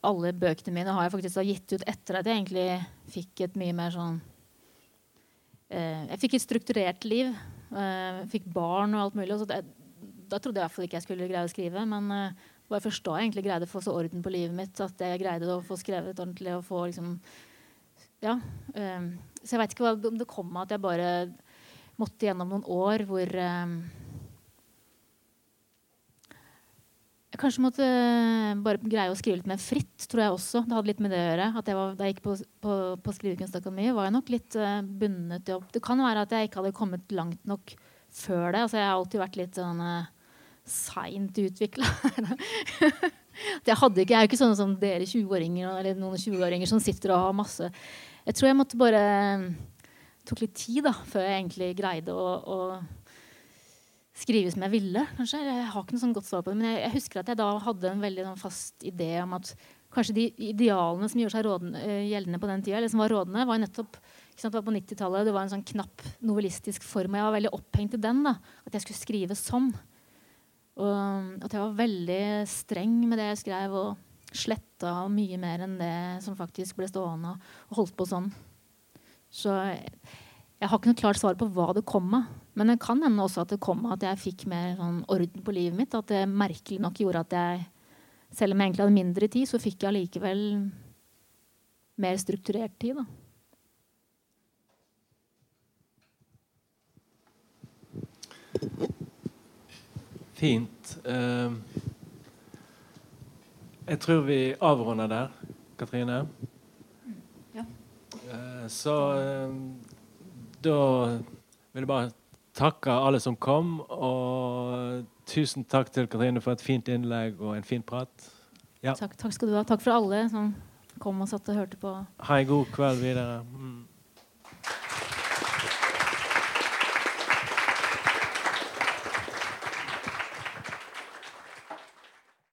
alle bøkene mine har jeg faktisk gitt ut etter at jeg egentlig fikk et mye mer sånn jeg fikk et strukturert liv. Eh, fikk barn og alt mulig. Det, da trodde jeg i hvert fall ikke jeg skulle greie å skrive. Men det var først da jeg egentlig greide å få så orden på livet mitt at jeg greide å få skrevet ordentlig. og få liksom, ja, Så jeg veit ikke om det kom av at jeg bare måtte gjennom noen år hvor uh, Jeg kanskje måtte eh, bare greie å skrive litt mer fritt, tror jeg også. Det hadde litt med det å gjøre. Jeg var, da jeg gikk på, på, på Skrivekunstakademiet, var jeg nok litt uh, bundet opp. Det kan være at jeg ikke hadde kommet langt nok før det. Altså, jeg har alltid vært litt sånn uh, seint utvikla. jeg, jeg er jo ikke sånn som dere 20-åringer eller noen 20-åringer som sitter og har masse Jeg tror jeg måtte bare tok litt tid da, før jeg egentlig greide å, å skrive som jeg ville. kanskje. Jeg har ikke noe sånn godt svar på det, Men jeg, jeg, husker at jeg da hadde en veldig sånn, fast idé om at kanskje de idealene som gjorde seg rådende, uh, gjeldende på den tida, eller som var rådende, var nettopp sant, var på 90-tallet. Det var en sånn knapp novellistisk form. Og jeg var veldig opphengt i den. da, At jeg skulle skrive sånn. Og at jeg var veldig streng med det jeg skrev, og sletta mye mer enn det som faktisk ble stående, og holdt på sånn. Så jeg har ikke noe klart svar på hva det kom av. Men det kan hende også at det kom at jeg fikk mer sånn orden på livet mitt. At det merkelig nok gjorde at jeg, selv om jeg egentlig hadde mindre tid, så fikk jeg allikevel mer strukturert tid. da. Fint. Uh, jeg tror vi avrunder der, Katrine. Ja. Uh, så uh, da vil jeg bare takke alle som kom. Og tusen takk til Katrine for et fint innlegg og en fin prat. Ja. Takk, takk, skal du ha. Takk for alle som kom og satt og hørte på. Ha en god kveld videre. Mm.